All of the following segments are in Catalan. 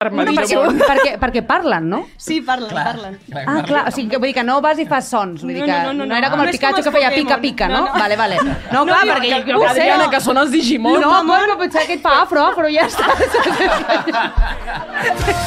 Bueno, perquè, Armadillo. perquè, perquè parlen, no? Sí, parlen, parlen. Ah, clar, o sigui, que, vull dir que no vas i fas sons, vull dir No, que no, no, no. era com No el és Pikachu que feia pica-pica, no? No, no. Vale, vale. No, clar, jo- perquè que- jo sé, Adriana, no? que són els Digimon. No, no, no, potser que et fa afro, afro, ja està.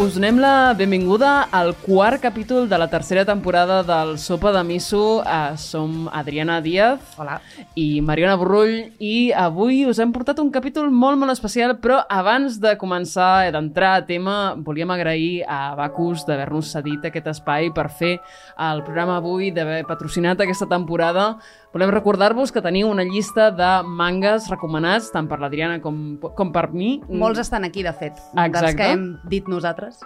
Us donem la benvinguda al quart capítol de la tercera temporada del Sopa de Miso. Uh, som Adriana Díaz Hola. i Mariona Borrull i avui us hem portat un capítol molt, molt especial, però abans de començar i d'entrar a tema, volíem agrair a Bacus d'haver-nos cedit aquest espai per fer el programa avui, d'haver patrocinat aquesta temporada. Volem recordar-vos que teniu una llista de mangas recomanats, tant per l'Adriana com, com per mi. Molts estan aquí, de fet, Exacte. dels que hem dit nosaltres.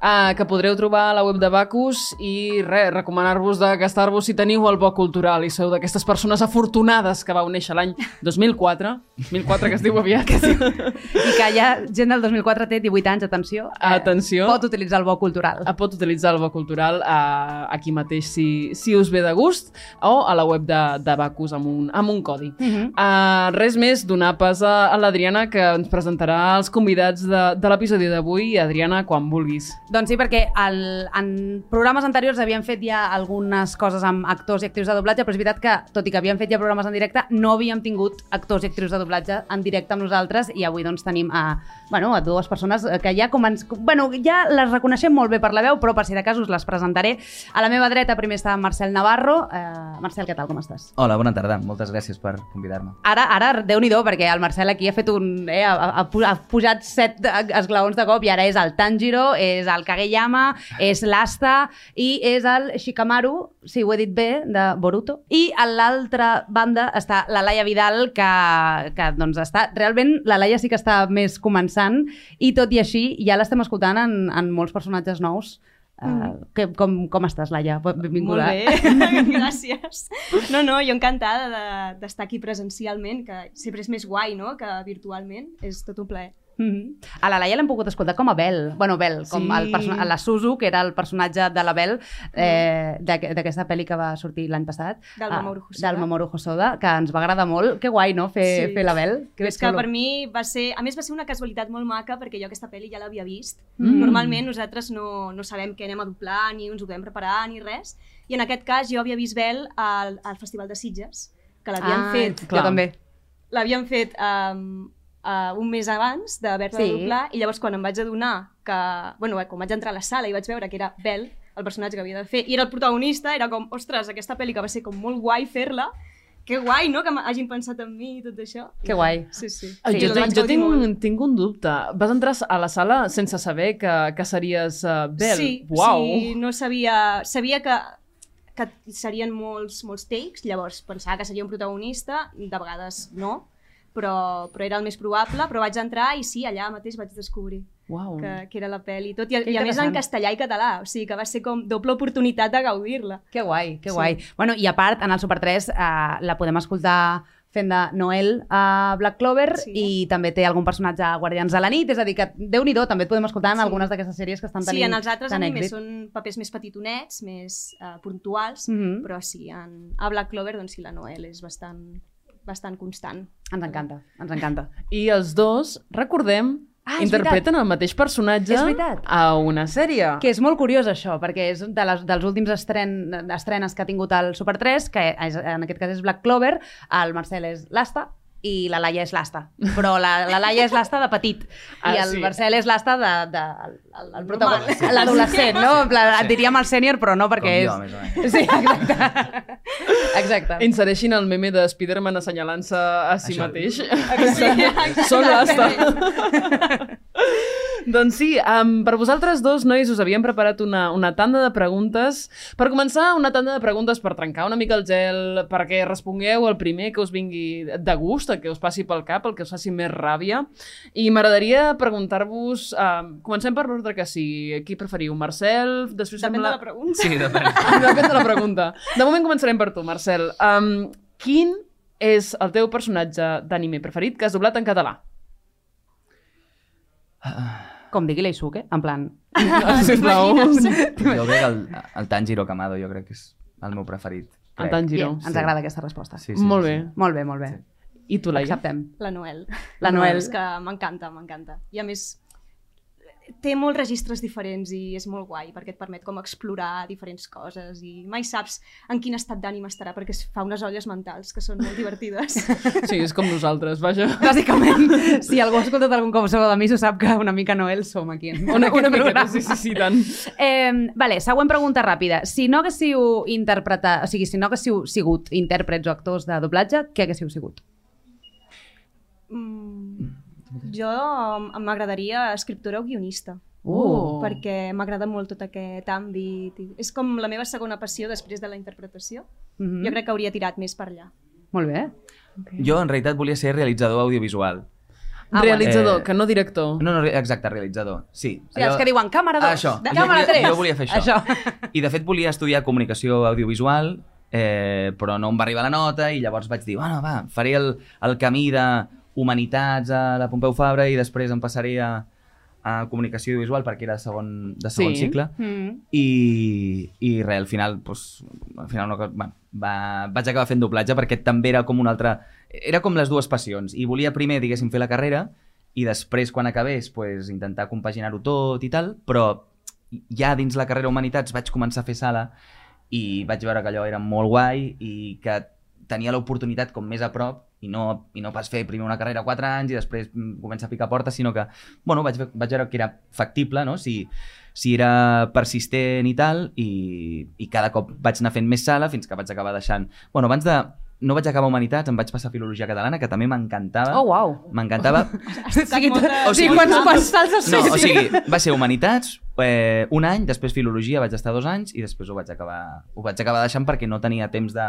Uh, que podreu trobar a la web de Bacus i res, recomanar-vos de gastar-vos si teniu el bo cultural i sou d'aquestes persones afortunades que vau néixer l'any 2004 2004 que es diu aviat I que ja gent del 2004 té 18 anys, atenció. eh, Atenció. Pot utilitzar el bo cultural. Ah, pot utilitzar el bo cultural uh, aquí mateix si, si us ve de gust o a la web de, de Bacus amb un, amb un codi Uh -huh. uh, res més, donar pas a, a l'Adriana que ens presentarà els convidats de, de l'episodi d'avui Adriana, quan vulguis Doncs sí, perquè el, en programes anteriors havíem fet ja algunes coses amb actors i actrius de doblatge, però és veritat que, tot i que havíem fet ja programes en directe, no havíem tingut actors i actrius de doblatge en directe amb nosaltres i avui doncs tenim a, bueno, a dues persones que ja començ... Bueno, ja les reconeixem molt bé per la veu, però per si de cas us les presentaré. A la meva dreta primer està Marcel Navarro. Eh, Marcel, què tal, com estàs? Hola, bona tarda. Moltes gràcies per convidar-me. Ara, ara déu nhi perquè el Marcel aquí ha fet un... Eh, ha, ha, pujat set esglaons de cop i ara és el Tanjiro, és el Kageyama, és l'Asta i és el Shikamaru, si ho he dit bé, de Boruto. I a l'altra banda està la Laia Vidal, que, que doncs està... Realment la Laia sí que està més començant i tot i així ja l'estem escoltant en, en molts personatges nous. Uh, que, com, com estàs, Laia? Benvinguda. Molt bé, gràcies. No, no, jo encantada de- d'estar aquí presencialment, que sempre és més guai, no?, que virtualment. És tot un plaer. Mm A la Laia l'hem pogut escoltar com a Bel. Bueno, Bel, com Sí. el perso- la Suzu, que era el personatge de la Bel eh, d'aqu- d'aquesta pel·li que va sortir l'any passat. Del Ah, Mamoru Hosoda. Del Mamoru Hosoda, que ens va agradar molt. Que guai, no?, fer, Sí. fer la Bel. Que és que per mi va ser... A més, va ser una casualitat molt maca perquè jo aquesta pel·li ja l'havia vist. Mm. Normalment nosaltres no, no sabem què anem a doblar, ni ens ho podem preparar, ni res. I en aquest cas jo havia vist Bel al, al Festival de Sitges, que l'havien ah, fet Jo també. l'havien fet um, uh, un mes abans d'haver-la Sí. de doblar i llavors quan em vaig adonar que, bueno, quan vaig entrar a la sala i vaig veure que era Bel, el personatge que havia de fer, i era el protagonista, era com, ostres, aquesta pel·li que va ser com molt guai fer-la, que guai, no?, que hagin pensat en mi i tot això. Que guai. Sí, sí. Sí, jo, tinc, jo tinc, molt. un, tinc un dubte. Vas entrar a la sala sense saber que, que series uh, Bel? Sí, Uau. sí, no sabia... Sabia que, que serien molts, molts takes, llavors pensava que seria un protagonista, de vegades no, però, però era el més probable, però vaig entrar i sí, allà mateix vaig descobrir Uau. que, que era la pel·li. Tot, i, Que I a més en castellà i català, o sigui que va ser com doble oportunitat de gaudir-la. Que guai, que Sí. guai. Bueno, i a part, en el Super 3 eh, la podem escoltar fent de Noel a Black Clover Sí. i també té algun personatge a Guardians de la nit, és a dir, que déu nhi també et podem escoltar en Sí. algunes d'aquestes sèries que estan Sí, tenint en els altres animes són papers més petitonets, més uh, puntuals, Mhm. però sí, en, a Black Clover, doncs sí, la Noel és bastant, bastant constant. Ens encanta, ens encanta. I els dos, recordem, Ah, interpreten el mateix personatge veritat. a una sèrie. Que és molt curiós això, perquè és de les, dels últims estren, estrenes que ha tingut el Super 3, que és, en aquest cas és Black Clover, el Marcel és l'Asta i la Laia és l'Asta. Però la, la Laia és l'Asta de petit Ah, i el sí. Marcel és l'Asta de, de, el, el protagonista, l'adolescent, no? En plan, Sí. et diríem el sènior, però no perquè Com és... jo, més o menys. Sí, exacte. exacte. Insereixin el meme de Spider-Man assenyalant-se a si Això. mateix. Sí, Són l'asta. Doncs sí, um, per vosaltres dos, nois, us havíem preparat una, una tanda de preguntes. Per començar, una tanda de preguntes per trencar una mica el gel, perquè respongueu el primer que us vingui de gust, el que us passi pel cap, el que us faci més ràbia. I m'agradaria preguntar-vos... Um, comencem per l'ordre que sí. Qui preferiu? Marcel? Després Depèn de sembla- la pregunta. Sí, depèn. Depèn de la pregunta. De moment començarem per tu, Marcel. Um, quin és el teu personatge d'anime preferit que has doblat en català? Com digui l'Eisuke, en plan... Sisplau. Jo crec que el, el Tanjiro Kamado jo crec que és el meu preferit. El crec. Tanjiro. Bien, ens agrada aquesta resposta. Sí, sí, Molt sí, bé. sí. Molt bé, molt bé. Sí. I tu, Laia? Acceptem. La Noel. La Noel. És que m'encanta, m'encanta. I a més, té molts registres diferents i és molt guai perquè et permet com explorar diferents coses i mai saps en quin estat d'ànim estarà perquè es fa unes olles mentals que són molt divertides. Sí, és com nosaltres, vaja. Bàsicament, si algú ha escoltat algun cop sobre de mi, sap que una mica Noel som aquí. En Una, aquest una miqueta, programa. sí, sí, sí, tant. Eh, vale, següent pregunta ràpida. Si no haguéssiu interpretat, o sigui, si no haguéssiu sigut intèrprets o actors de doblatge, què haguéssiu sigut? mm, jo m'agradaria escriptora o guionista. Uh. perquè m'agrada molt tot aquest àmbit. i És com la meva segona passió després de la interpretació. Mm -hmm. Jo crec que hauria tirat més per allà. Molt bé. Jo, en realitat, volia ser realitzador audiovisual. Ah, Realitzador, Eh, que no director. No, no, exacte, realitzador. Sí. Sigui, els que diuen càmera 2, Ah, això. de Jo càmera volia- 3. jo volia fer això. això. I de fet volia estudiar comunicació audiovisual, eh, però no em va arribar la nota i llavors vaig dir, bueno, va, faré el, el camí de humanitats a la Pompeu Fabra i després em passaré a, a comunicació audiovisual perquè era de segon, de segon Sí. cicle. Mm. I, i res, al final, doncs, al final no, bueno, va, vaig acabar fent doblatge perquè també era com una altra... Era com les dues passions. I volia primer, diguéssim, fer la carrera i després, quan acabés, pues, intentar compaginar-ho tot i tal, però ja dins la carrera Humanitats vaig començar a fer sala i vaig veure que allò era molt guai i que tenia l'oportunitat com més a prop i no, i no pas fer primer una carrera 4 anys i després mm, començar a picar portes, sinó que bueno, vaig, vaig veure que era factible, no? si, si era persistent i tal, i, i cada cop vaig anar fent més sala fins que vaig acabar deixant... Bueno, abans de... No vaig acabar Humanitats, em vaig passar a Filologia Catalana, que també m'encantava. Oh, uau. M'encantava. O sigui, quants salts No, sí, o sigui, va ser Humanitats eh, un any, després Filologia vaig estar dos anys i després ho vaig acabar, ho vaig acabar deixant perquè no tenia temps de,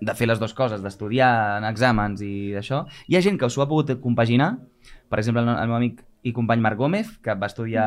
de fer les dues coses, d'estudiar en exàmens i d'això. Hi ha gent que s'ho ha pogut compaginar, per exemple, el, el meu amic i company Marc Gómez, que va estudiar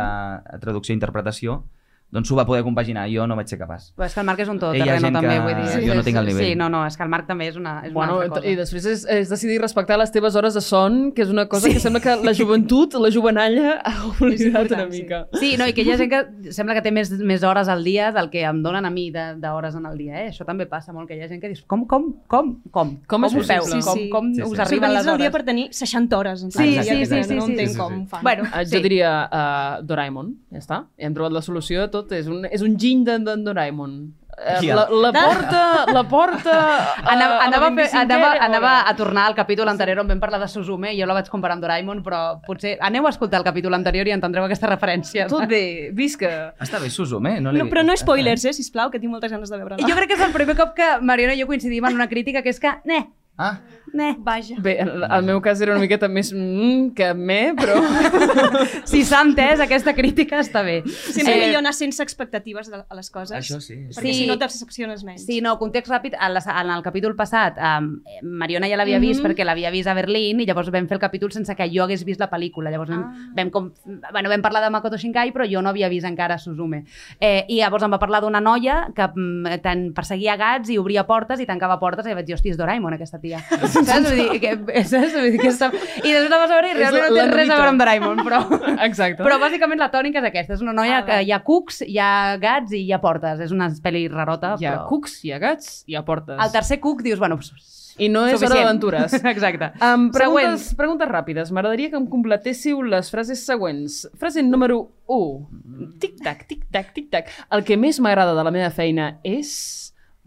traducció i interpretació, doncs s'ho va poder compaginar, jo no vaig ser capaç. Però és que el Marc és un todoterreno gent també, que vull dir. jo no tinc el nivell. Sí, no, no, és que el Marc també és una, és Bueno, una altra cosa. i després és, és decidir respectar les teves hores de son, que és una cosa sí. que sembla que la joventut, la jovenalla, ha oblidat una sí. mica. Sí, no, i que hi ha gent que sembla que té més, més hores al dia del que em donen a mi de- d'hores en el dia, eh? Això també passa molt, que hi ha gent que dius, com, com, com, com? Com és ho feu? Com, Sí, sí. com Sí, us sí. arriben les S'organitza el dia hores? per tenir 60 hores. En Sí, sí, que sí, sí, No sí. entenc Sí, sí, com sí. ho fan. Bueno, sí. jo diria uh, Doraemon, ja està. Hem trobat la solució de tot. És un, és un giny d'en d'en Doraemon. Ja. la, la porta, la porta... uh, Anava, a la anava, a fer, 25è anava, anava a tornar al capítol anterior on vam parlar de Suzume i jo la vaig comparar amb Doraemon, però potser aneu a escoltar el capítol anterior i entendreu aquesta referència. Tot bé, visca. Està bé, Suzume, eh? No li... No, però no spoilers, eh, sisplau, que tinc moltes ganes de veure-la. Jo crec que és el primer cop que Mariona i jo coincidim en una crítica que és que, ne, Ah, ne. Vaja. Bé, el, el meu cas era una miqueta més mm, que me, però... Si s'ha entès, aquesta crítica està bé. Sempre Eh, eh, millor anar sense expectatives de- a les coses. això sí. Perquè Sí. si no et decepciones menys. Sí, no, context ràpid, en, la, en el capítol passat um, Mariona ja l'havia Mhm. vist perquè l'havia vist a Berlín i llavors vam fer el capítol sense que jo hagués vist la pel·lícula. Llavors vam, Ah. vam, com, bueno, vam parlar de Makoto Shinkai però jo no havia vist encara Suzume. Eh, I llavors em va parlar d'una noia que mm, tant perseguia gats i obria portes i tancava portes i vaig dir, hòstia, és Doraemon aquesta tia. Saps? Vull dir, que, saps? Vull dir que està... I després la vas veure i És realment no la té res a veure amb Doraemon, però... Exacte. Però bàsicament la tònica és aquesta, és una noia Ah, que hi ha cucs, hi ha gats i hi ha portes. És una pel·li rarota, hi ha però... cucs, hi ha gats, hi ha portes. Al tercer cuc dius, bueno, pues, I no és hora suficient. d'aventures. Exacte. Um, preguntes, preguntes ràpides. M'agradaria que em completéssiu les frases següents. Frase número 1. Tic-tac, tic-tac, tic-tac. El que més m'agrada de la meva feina és...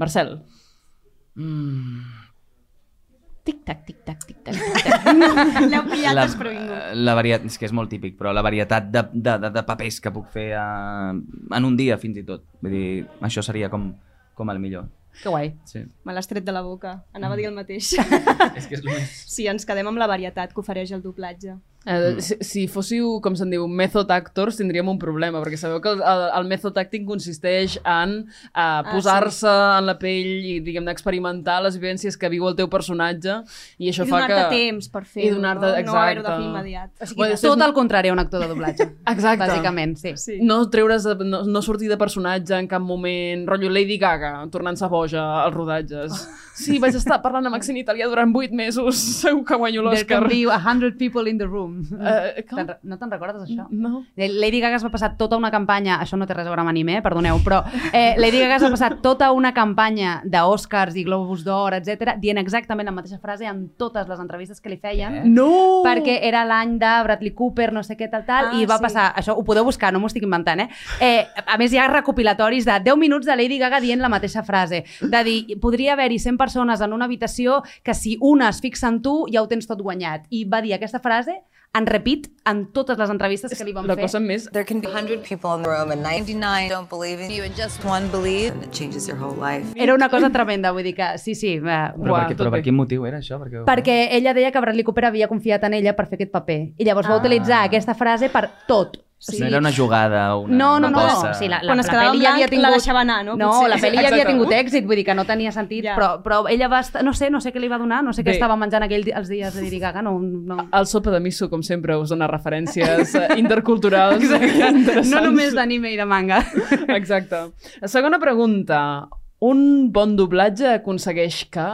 Marcel. Mm, Tic-tac, tic-tac, tic-tac, tic-tac. L'heu pillat la, desprevingut. la varietat, és que és molt típic, però la varietat de, de, de, de papers que puc fer a, en un dia fins i tot. Vull dir, això seria com, com el millor. Que guai. Sí. Me l'has tret de la boca. Anava a dir el mateix. és que és el més... sí, ens quedem amb la varietat que ofereix el doblatge. Uh, si, si fóssiu, com se'n diu, method actors, tindríem un problema, perquè sabeu que el, el, el method acting consisteix en uh, posar-se en la pell i, diguem-ne, experimentar les vivències que viu el teu personatge, i això I fa que... donar-te temps per fer-ho, I donar-te, no? No exacte. haver-ho de fer immediat. O sigui, Bueno, tot després- el contrari a un actor de doblatge. Exacte. Bàsicament, sí. Sí. No treure's, de, no, no sortir de personatge en cap moment, rotllo Lady Gaga, tornant-se boja als rodatges. Sí, vaig estar parlant amb accent italià durant 8 mesos, segur que guanyo There l'Òscar. can be a hundred people in the room. Com? Te'n re- no te'n recordes, això? No. Lady Gaga es va passar tota una campanya, això no té res a veure amb anime, eh, perdoneu, però eh, Lady Gaga es va passar tota una campanya d'Oscars i Globus d'Or, etc, dient exactament la mateixa frase en totes les entrevistes que li feien, Eh? No! perquè era l'any de Bradley Cooper, no sé què, tal, tal, Ah, i va sí. passar, això ho podeu buscar, no m'ho estic inventant, eh? eh? A més, hi ha recopilatoris de 10 minuts de Lady Gaga dient la mateixa frase, de dir, podria haver-hi 100 persones en una habitació que si una es fixa en tu ja ho tens tot guanyat. I va dir aquesta frase en repeat en totes les entrevistes que li van La fer. cosa més... There can be 100 people in the room and 99 don't believe in you and just one believe and it changes your whole life. Era una cosa tremenda, vull dir que sí, sí. Eh, Però, Uah, per, què, tot però per quin motiu era això? Perquè, perquè ella deia que Bradley Cooper havia confiat en ella per fer aquest paper. I llavors va Ah. utilitzar aquesta frase per tot. Sí. No era una jugada o una No, no, no. aposta. O sigui, la, la, Quan es la en ja havia tingut... la deixava anar, no? No, Potser. la pel·li ja havia tingut èxit, vull dir que no tenia sentit, Ja. però, però ella va estar... No sé, no sé què li va donar, no sé què Bé. estava menjant aquell, els dies de Lady Gaga, no... no. El sopa de miso, com sempre, us dona referències eh, interculturals. No només d'anime i de manga. Exacte. Segona pregunta. Un bon doblatge aconsegueix que...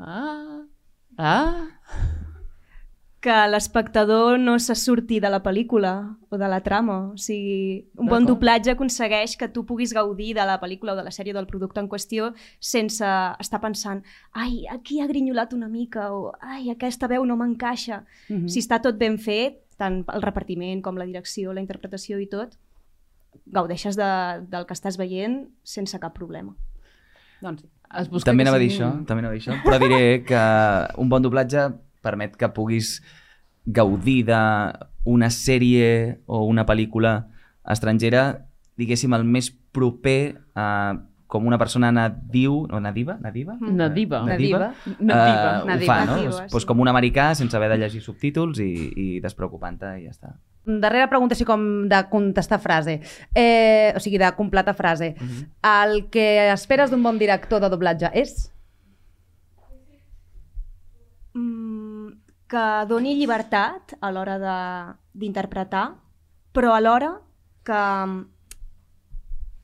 Ah... Ah... que l'espectador no se surti de la pel·lícula o de la trama. O sigui, un bon doblatge aconsegueix que tu puguis gaudir de la pel·lícula o de la sèrie o del producte en qüestió sense estar pensant ai, aquí ha grinyolat una mica o ai, aquesta veu no m'encaixa. Mm. -hmm. Si està tot ben fet, tant el repartiment com la direcció, la interpretació i tot, gaudeixes de, del que estàs veient sense cap problema. doncs, Es busca També anava a dir això, també anava a dir això, però diré que un bon doblatge permet que puguis gaudir d'una sèrie o una pel·lícula estrangera, diguéssim, el més proper a com una persona nadiu, o nadiva? Nadiva? Nadiva. Nadiva. Nadiva. Eh, ho Nadiva. fa, no? Nadiva, Pues, pues sí. com un americà sense haver de llegir subtítols i, i despreocupant-te i ja està. Darrera pregunta així com de contestar frase. Eh, o sigui, de completar frase. El que esperes d'un bon director de doblatge és? Mm, que doni llibertat a l'hora d'interpretar, però alhora que,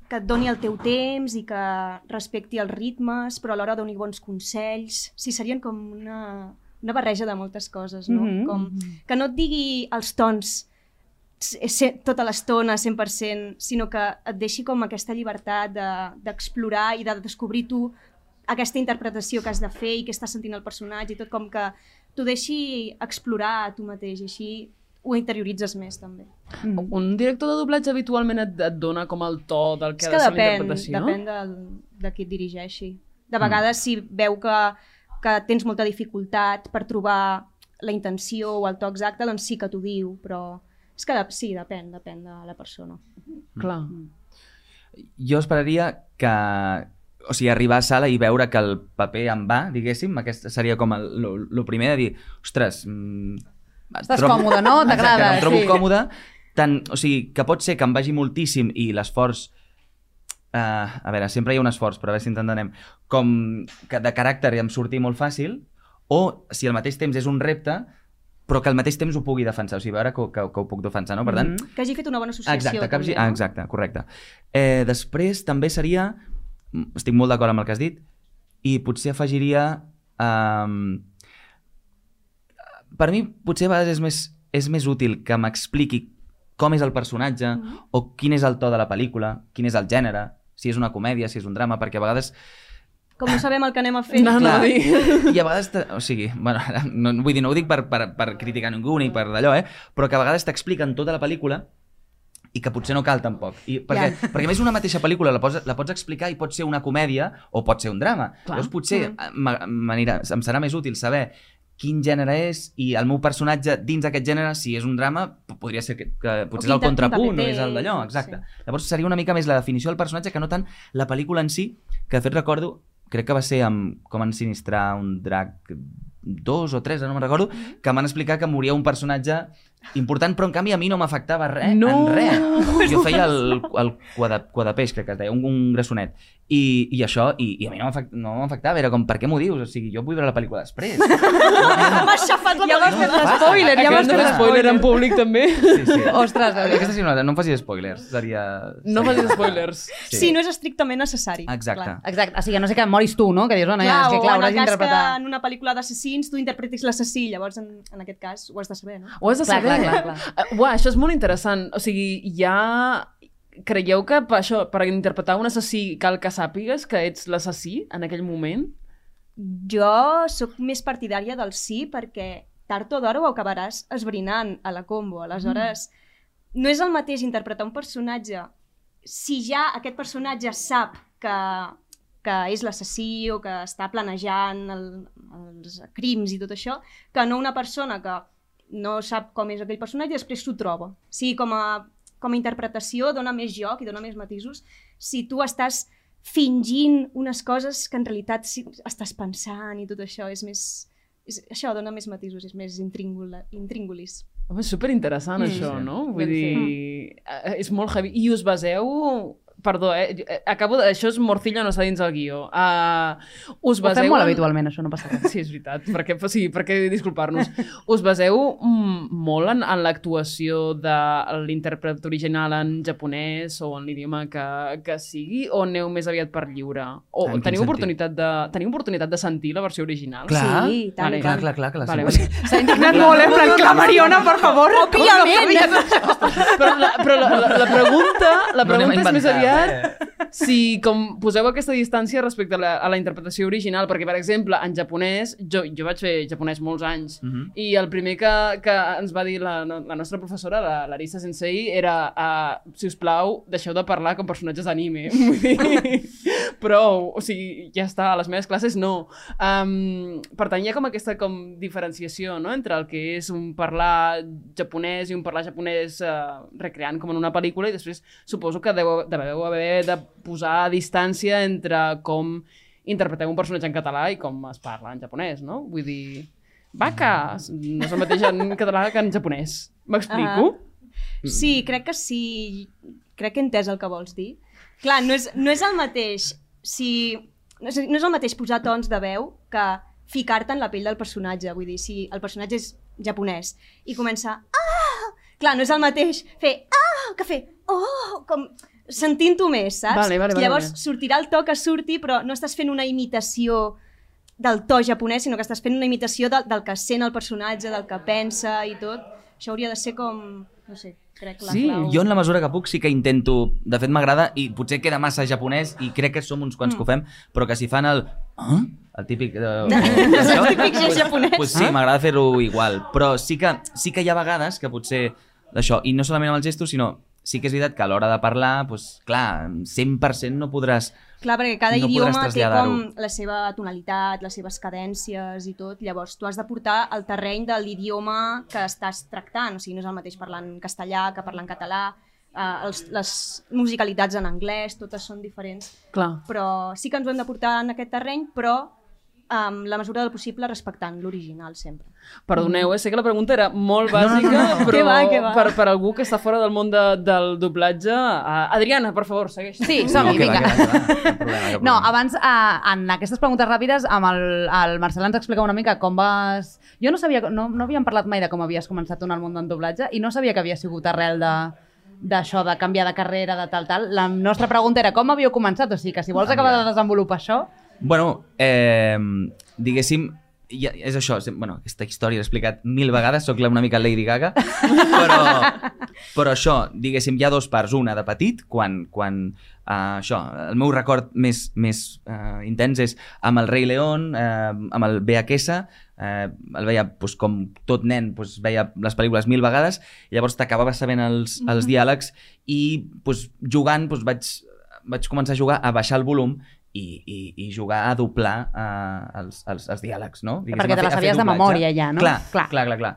que et doni el teu temps i que respecti els ritmes, però alhora doni bons consells. Sí, serien com una, una barreja de moltes coses, no? Mhm. com, que no et digui els tons tota l'estona, 100%, sinó que et deixi com aquesta llibertat de- d'explorar de, i de descobrir tu aquesta interpretació que has de fer i què està sentint el personatge i tot com que t'ho deixi explorar a tu mateix i així ho interioritzes més també. Un director de doblatge habitualment et, et dona com el to del que És ha que de ser depèn, l'interpretació? depèn del, de qui et dirigeixi. De vegades si veu que, que tens molta dificultat per trobar la intenció o el to exacte, doncs sí que t'ho diu, però és que de, sí, depèn, depèn de la persona. Clar. Jo esperaria que o sigui, arribar a sala i veure que el paper em va, diguéssim, aquest seria com el, lo, lo primer de dir, ostres... Mm, Estàs còmode, no? T'agrada, Em trobo sí. còmode. Tant, o sigui, que pot ser que em vagi moltíssim i l'esforç Uh, a veure, sempre hi ha un esforç, però a veure si ens entenem. Com que de caràcter em surti molt fàcil, o si al mateix temps és un repte, però que al mateix temps ho pugui defensar, o sigui, veure que, que, que ho puc defensar, no? Per tant, Mhm. Que hagi fet una bona associació. Exacte, que, també, ah, exacte, correcte. Eh, després també seria, mm, estic molt d'acord amb el que has dit, i potser afegiria... Um, per mi, potser a vegades és més, és més útil que m'expliqui com és el personatge Mhm. o quin és el to de la pel·lícula, quin és el gènere, si és una comèdia, si és un drama, perquè a vegades Com no sabem el que anem a fer. No, no. I a vegades, o sigui, bueno, no, vull dir, no ho dic per, per, per criticar ningú ni per d'allò, eh? però que a vegades t'expliquen tota la pel·lícula i que potser no cal tampoc. I perquè, Ja. perquè a més una mateixa pel·lícula la pots, la pots explicar i pot ser una comèdia o pot ser un drama. Clar. Llavors potser Mm. mm. m'anirà- em serà més útil saber quin gènere és i el meu personatge dins d'aquest gènere, si és un drama, podria ser que, que potser és el contrapunt paper o és el d'allò, exacte. Sí. Llavors seria una mica més la definició del personatge que no tant la pel·lícula en si, que de fet recordo, crec que va ser amb com ensinistrar un drac dos o tres, no me'n recordo, que em van explicar que moria un personatge important, però en canvi a mi no m'afectava res, No! en res. Jo feia el, el quadra, quadapeix, crec que es deia, un, un grassonet. I, i això, i, i a mi no m'afect- no m'afectava, era com, per què m'ho dius? O sigui, jo vull veure la pel·lícula després. M'ha aixafat la Ja m'has pel·lícula. fet passa. l'espoiler, ja m'has Aquest fet no és spoiler en l'espoiler. públic, també. Sí, sí. Ostres, Aquesta sí, no, no em facis spoilers, seria... No facis spoilers. Sí, no és estrictament necessari. Exacte. Clar. Exacte, o sigui, a no sé que moris tu, no? Que dius, bueno, Clar, ja, és que clar, hauràs d'interpretar... en una pel·lícula d'assassins tu interpretis l'assassí, llavors en, en aquest cas ho has de saber, no? Ho has de saber. Clar, clar, clar. Uh, Uah, això és molt interessant. O sigui, hi ha... Creieu que per, això, per interpretar un assassí cal que sàpigues que ets l'assassí en aquell moment? Jo sóc més partidària del sí perquè tard o d'hora ho acabaràs esbrinant a la combo. Aleshores, mm. no és el mateix interpretar un personatge si ja aquest personatge sap que, que és l'assassí o que està planejant el, els crims i tot això, que no una persona que no sap com és aquell personatge i després s'ho troba. O sigui, com a, com a interpretació dona més joc i dona més matisos si tu estàs fingint unes coses que en realitat sí, estàs pensant i tot això és més... És, això dona més matisos, és més intríngulis. Home, és superinteressant, mm, això, sí. no? Vull Ben sí. dir, eh, és molt heavy. I us baseu... Perdó, eh? eh, Acabo de... Això és morcilla, no està dins el guió. Uh, us Ho baseu... fem molt en- habitualment, això no passa res. Sí, és veritat. Per què, sí, per què disculpar-nos? Us baseu mm, molt en, en l'actuació de l'intèrpret original en japonès o en l'idioma que, que sigui o aneu més aviat per lliure? O En teniu sentit? oportunitat, de, teniu oportunitat de sentir la versió original? Clar, Sí, tant, Vale. clar, clar, clar, que la Vale. S'ha indignat molt, eh? Plan, clar, Mariona, per favor. Òbviament! Però, la, però la, la, la pregunta, la No pregunta és més aviat si com poseu aquesta distància respecte a la, a la interpretació original, perquè, per exemple, en japonès, jo, jo vaig fer japonès molts anys, Mhm. i el primer que, que ens va dir la, la nostra professora, la Larissa Sensei, era, uh, si us plau, deixeu de parlar com personatges d'anime. Prou, o sigui, ja està, a les meves classes no. Um, per tant, hi ha com aquesta com diferenciació no? entre el que és un parlar japonès i un parlar japonès uh, recreant com en una pel·lícula i després suposo que deu, deveu haver de posar a distància entre com interpreteu un personatge en català i com es parla en japonès, no? Vull dir, vaca, no és el mateix en català que en japonès. M'explico? Sí, crec que sí. Crec que he entès el que vols dir. Clar, no és, no és el mateix si... No és, no és el mateix posar tons de veu que ficar-te en la pell del personatge. Vull dir, si el personatge és japonès i comença... Ah! Clar, no és el mateix fer... Ah! que fer... Oh! Com sentint-ho més, saps? Vale, vale, vale, Llavors vale. sortirà el to que surti, però no estàs fent una imitació del to japonès, sinó que estàs fent una imitació del, del que sent el personatge, del que pensa i tot. Això hauria de ser com... No sé, crec la Sí, clau. Jo en la mesura que puc sí que intento, de fet m'agrada i potser queda massa japonès i crec que som uns quants Mm. que ho fem, però que si fan el... Ah? El típic... De, El típic gest japonès. Pues sí, m'agrada fer-ho igual, però sí que, sí que hi ha vegades que potser d'això, i no solament amb els gestos, sinó sí que és veritat que a l'hora de parlar, pues, clar, 100% no podràs... Clar, perquè cada No idioma té com la seva tonalitat, les seves cadències i tot. Llavors, tu has de portar al terreny de l'idioma que estàs tractant. O sigui, no és el mateix parlar en castellà que parlar en català. Uh, els, les musicalitats en anglès, totes són diferents. Clar. Però sí que ens ho hem de portar en aquest terreny, però amb la mesura del possible respectant l'original sempre. Perdoneu, eh? sé que la pregunta era molt bàsica, però Què va, què va? Per, per algú que està fora del món de, del doblatge... Uh, Adriana, per favor, segueix. Sí, som-hi, que va, vinga. que va, que va. Problema, No, abans, eh, en aquestes preguntes ràpides, amb el, el Marcel ens explica una mica com vas... Jo no sabia, no, no havíem parlat mai de com havies començat en el món del doblatge i no sabia que havia sigut arrel de d'això, de canviar de carrera, de tal, tal. La nostra pregunta era com havíeu començat? O sigui, que si vols Ah, acabar de desenvolupar això... Bueno, eh, diguéssim, ja, és això, bueno, aquesta història l'he explicat mil vegades, sóc una mica Lady Gaga, però, però això, diguéssim, hi ha dos parts. Una de petit, quan, quan uh, això, el meu record més, més uh, intens és amb el Rei León, uh, amb el VHS, uh, el veia pues, com tot nen, pues, veia les pel·lícules mil vegades, i llavors t'acabava sabent els, els diàlegs i pues, jugant pues, vaig, vaig començar a jugar a baixar el volum i, i, i jugar a doblar uh, els, els, els diàlegs, no? Diguéssim, Perquè te la sabies de memòria ja, no? Clar, Clar. clar, clar, clar.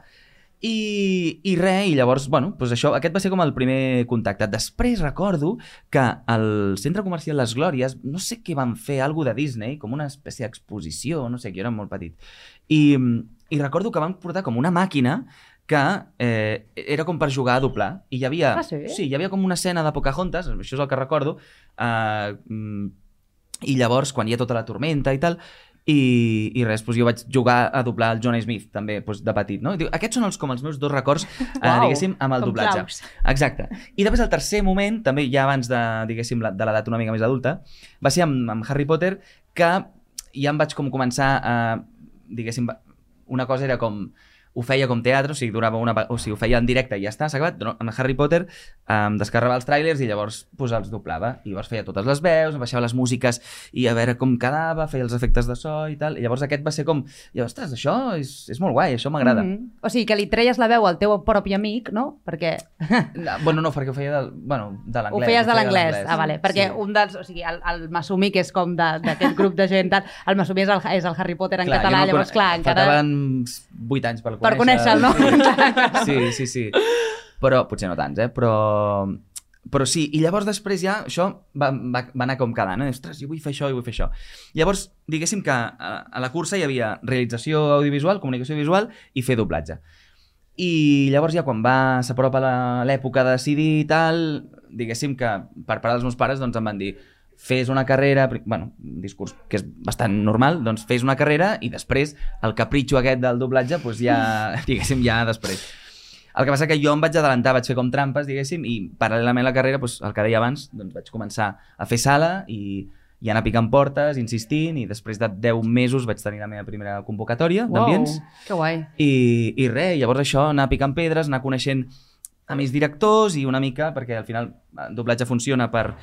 I, i res, i llavors, bueno, doncs això, aquest va ser com el primer contacte. Després recordo que al Centre Comercial Les Glòries, no sé què van fer, alguna de Disney, com una espècie d'exposició, no sé, que jo era molt petit. I, I recordo que van portar com una màquina que eh, era com per jugar a doblar. I hi havia, Ah, sí? sí, hi havia com una escena de Pocahontas, això és el que recordo, eh, mm, i llavors, quan hi ha tota la tormenta i tal, i, i res, doncs jo vaig jugar a doblar el John Smith, també, doncs, de petit, no? I diu, aquests són els, com els meus dos records, eh, Uau, diguéssim, amb el doblatge. claus. Exacte. I després el tercer moment, també ja abans de, diguéssim, la- de l'edat una mica més adulta, va ser amb, amb Harry Potter, que ja em vaig com començar a, diguéssim, una cosa era com ho feia com teatre, o sigui, durava una, o sigui, ho feia en directe i ja està, s'ha acabat. No, En Harry Potter em descarregava els tràilers i llavors pues, els doblava. I llavors feia totes les veus, baixava les músiques i a veure com quedava, feia els efectes de so i tal. I llavors aquest va ser com, i ostres, això és, és molt guai, això m'agrada. Mm Mhm. O sigui, que li treies la veu al teu propi amic, no? Perquè -hmm. Bueno, no, perquè ho feia del, bueno, de ho l'anglès. feies de ho l'anglès. Ah, vale. Perquè Sí. un dels... O sigui, el, el Masumi, que és com d'aquest grup de gent, tal, el Masumi és el, és el Harry Potter en Clar, català, no llavors, clar, encara... Faltaven 8 anys per Per conèixer. conèixer-lo, no? sí, sí, sí. Però, potser no tants, eh? Però, però sí, i llavors després ja això va, va, va anar com quedant, eh? Ostres, jo vull fer això, jo vull fer això. Llavors, diguéssim que a, a la cursa hi havia realització audiovisual, comunicació visual i fer doblatge. I llavors ja quan va s'apropa la- l'època de decidir i tal, diguéssim que per part dels meus pares doncs em van dir fes una carrera, bueno, un discurs que és bastant normal, doncs fes una carrera i després el capritxo aquest del doblatge doncs ja, diguéssim, ja després. El que passa que jo em vaig adelantar, vaig fer com trampes, diguéssim, i paral·lelament a la carrera, doncs, el que deia abans, doncs vaig començar a fer sala i, i anar picant portes, insistint, i després de 10 mesos vaig tenir la meva primera convocatòria d'ambients. que guai. I, i res, llavors això, anar picant pedres, anar coneixent a més directors i una mica, perquè al final el doblatge funciona per,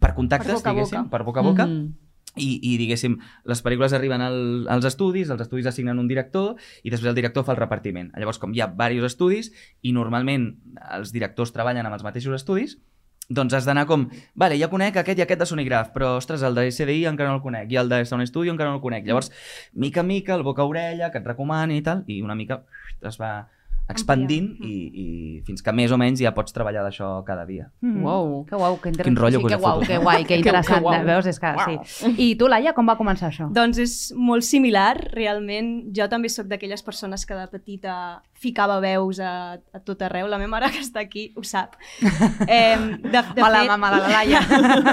per contactes, Per boca diguéssim, boca. per boca a boca. Mhm. I, i diguéssim, les pel·lícules arriben al, als estudis, els estudis assignen un director i després el director fa el repartiment. Llavors, com hi ha diversos estudis i normalment els directors treballen amb els mateixos estudis, doncs has d'anar com, vale, ja conec aquest i aquest de Sonigraf, però, ostres, el de SDI encara no el conec, i el de Sound Studio encara no el conec. Llavors, mica en mica, el boca a orella, que et recomani i tal, i una mica es va expandint i, i fins que més o menys ja pots treballar d'això cada dia. Mhm. Uau. Que guau, que interessant. Quin rotllo sí, que que us he guau, fotut, que guai, que Que- interessant. que guau. Veus? És que, sí. I tu, Laia, com va començar això? Doncs és molt similar, realment. Jo també sóc d'aquelles persones que de petita ficava veus a, a tot arreu. La meva mare, que està aquí, ho sap. Eh, de, de Hola, fet, mama de la Laia.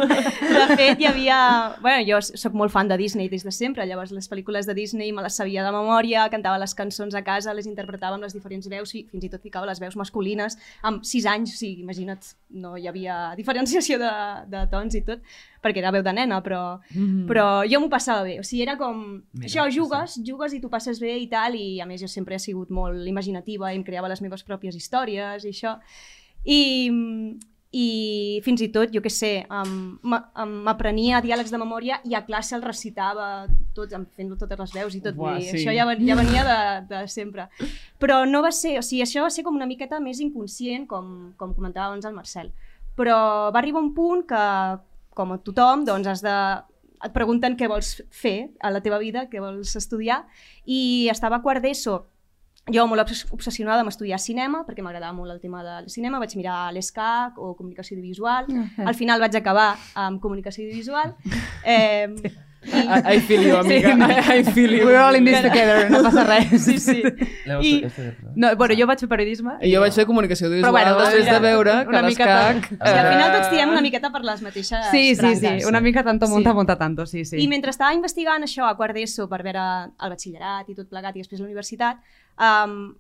De fet, hi havia... Bueno, jo sóc molt fan de Disney des de sempre, llavors les pel·lícules de Disney me les sabia de memòria, cantava les cançons a casa, les interpretava amb les diferents veus i fins i tot ficava les veus masculines amb 6 anys, sigui, imagina't, no hi havia diferenciació de, de tons i tot, perquè era veu de nena, però, Mm. però jo m'ho passava bé, o sigui, era com... Mira, això, sí, jugues, jugues i tu passes bé i tal, i a més jo sempre he sigut molt imaginativa i em creava les meves pròpies històries i això. I, i fins i tot, jo què sé, m'aprenia diàlegs de memòria i a classe el recitava tots, em- fent totes les veus i tot. Dir, sí. Això ja, ja venia de, de sempre. Però no va ser, o sigui, això va ser com una miqueta més inconscient, com, com comentava abans el Marcel. Però va arribar un punt que, com a tothom, doncs has de et pregunten què vols fer a la teva vida, què vols estudiar, i estava a quart d'ESO, jo molt obs- obsessionada amb estudiar cinema, perquè m'agradava molt el tema del cinema, vaig mirar l'ESCAC o comunicació audiovisual, al final vaig acabar amb comunicació audiovisual, eh, I, I feel you, amiga. I, I feel you. We're all in this together, no passa res. sí, sí. I, No, bueno, jo vaig fer periodisme. I jo vaig fer comunicació Però audiovisual bueno, després mira, de veure una que l'escac... o sigui, al final tots tirem una miqueta per les mateixes Sí, sí, sí, branques. una mica tanto monta, Sí. monta tanto, sí, sí. I mentre estava investigant això a quart d'ESO per veure el batxillerat i tot plegat i després la universitat, um,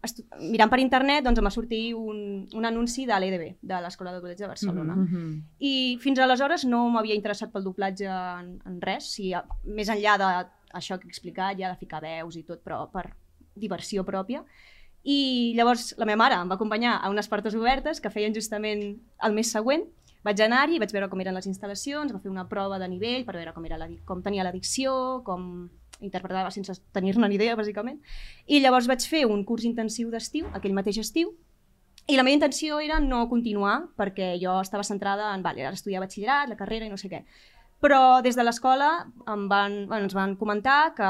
mirant per internet doncs em va sortir un, un anunci de l'EDB, de l'Escola de Doblatge de Barcelona. Mhm. I fins aleshores no m'havia interessat pel doblatge en, en res, si, més enllà d'això que he explicat, ja de ficar veus i tot, però per diversió pròpia. I llavors la meva mare em va acompanyar a unes portes obertes que feien justament el mes següent. Vaig anar-hi, vaig veure com eren les instal·lacions, va fer una prova de nivell per veure com, era la, com tenia la dicció, com interpretava sense tenir-ne ni idea, bàsicament. I llavors vaig fer un curs intensiu d'estiu, aquell mateix estiu, i la meva intenció era no continuar, perquè jo estava centrada en, vale, ara estudiar batxillerat, la carrera i no sé què. Però des de l'escola em van, bueno, ens van comentar que,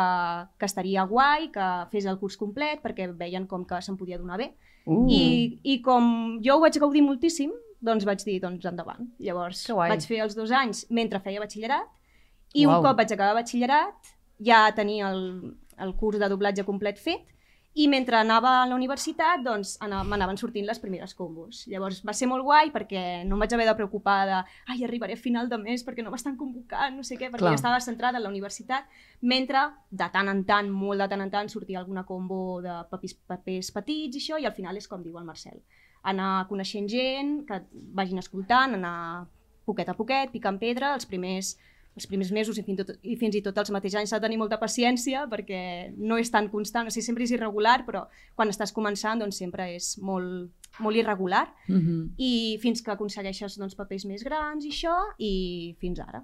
que estaria guai, que fes el curs complet, perquè veien com que se'n podia donar bé. Uh. I, I com jo ho vaig gaudir moltíssim, doncs vaig dir, doncs endavant. Llavors vaig fer els dos anys mentre feia batxillerat, i Uau. un cop vaig acabar batxillerat ja tenia el, el curs de doblatge complet fet, I mentre anava a la universitat, doncs ana- m'anaven sortint les primeres combos. Llavors va ser molt guai perquè no em vaig haver de preocupar de ai, arribaré a final de mes perquè no m'estan convocant, no sé què, perquè Clar. ja estava centrada en la universitat, mentre de tant en tant, molt de tant en tant, sortia alguna combo de papers, papers petits i això, i al final és com diu el Marcel. Anar coneixent gent, que vagin escoltant, anar poquet a poquet, picant pedra, els primers els primers mesos i fins, tot, i fins i tot els mateixos anys s'ha de tenir molta paciència perquè no és tan constant, o sigui, sempre és irregular, però quan estàs començant doncs sempre és molt, molt irregular Mm -hmm. i fins que aconsegueixes doncs, papers més grans i això, i fins ara.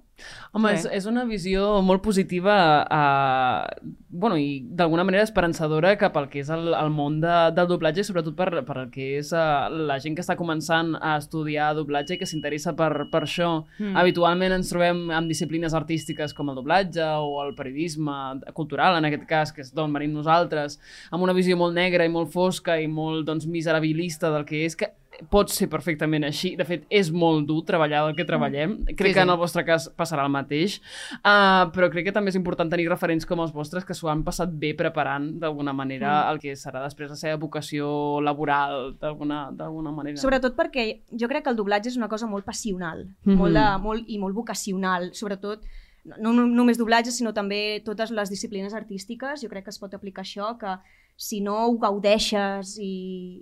Home, Sí. és, és una visió molt positiva uh, bueno, i d'alguna manera esperançadora cap al que és el, el món de, del doblatge sobretot per, per el que és uh, la gent que està començant a estudiar doblatge i que s'interessa per, per això. Mm. Habitualment ens trobem amb disciplines artístiques com el doblatge o el periodisme cultural, en aquest cas, que és d'on venim nosaltres, amb una visió molt negra i molt fosca i molt doncs, miserabilista del que és, que pot ser perfectament així. De fet, és molt dur treballar del que treballem. Crec Sí, que sí. en el vostre cas passarà el mateix. Uh, però crec que també és important tenir referents com els vostres que s'ho han passat bé preparant d'alguna manera Mm. el que serà després la seva vocació laboral d'alguna manera. Sobretot perquè jo crec que el doblatge és una cosa molt passional Mhm. molt de, molt, i molt vocacional, sobretot no, no només doblatge, sinó també totes les disciplines artístiques. Jo crec que es pot aplicar això, que si no ho gaudeixes i,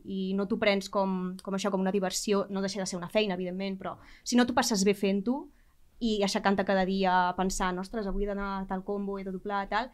i no t'ho prens com, com això, com una diversió, no deixa de ser una feina, evidentment, però si no t'ho passes bé fent-ho i aixecant-te cada dia pensant, ostres, avui he d'anar a tal combo, he de doblar, tal,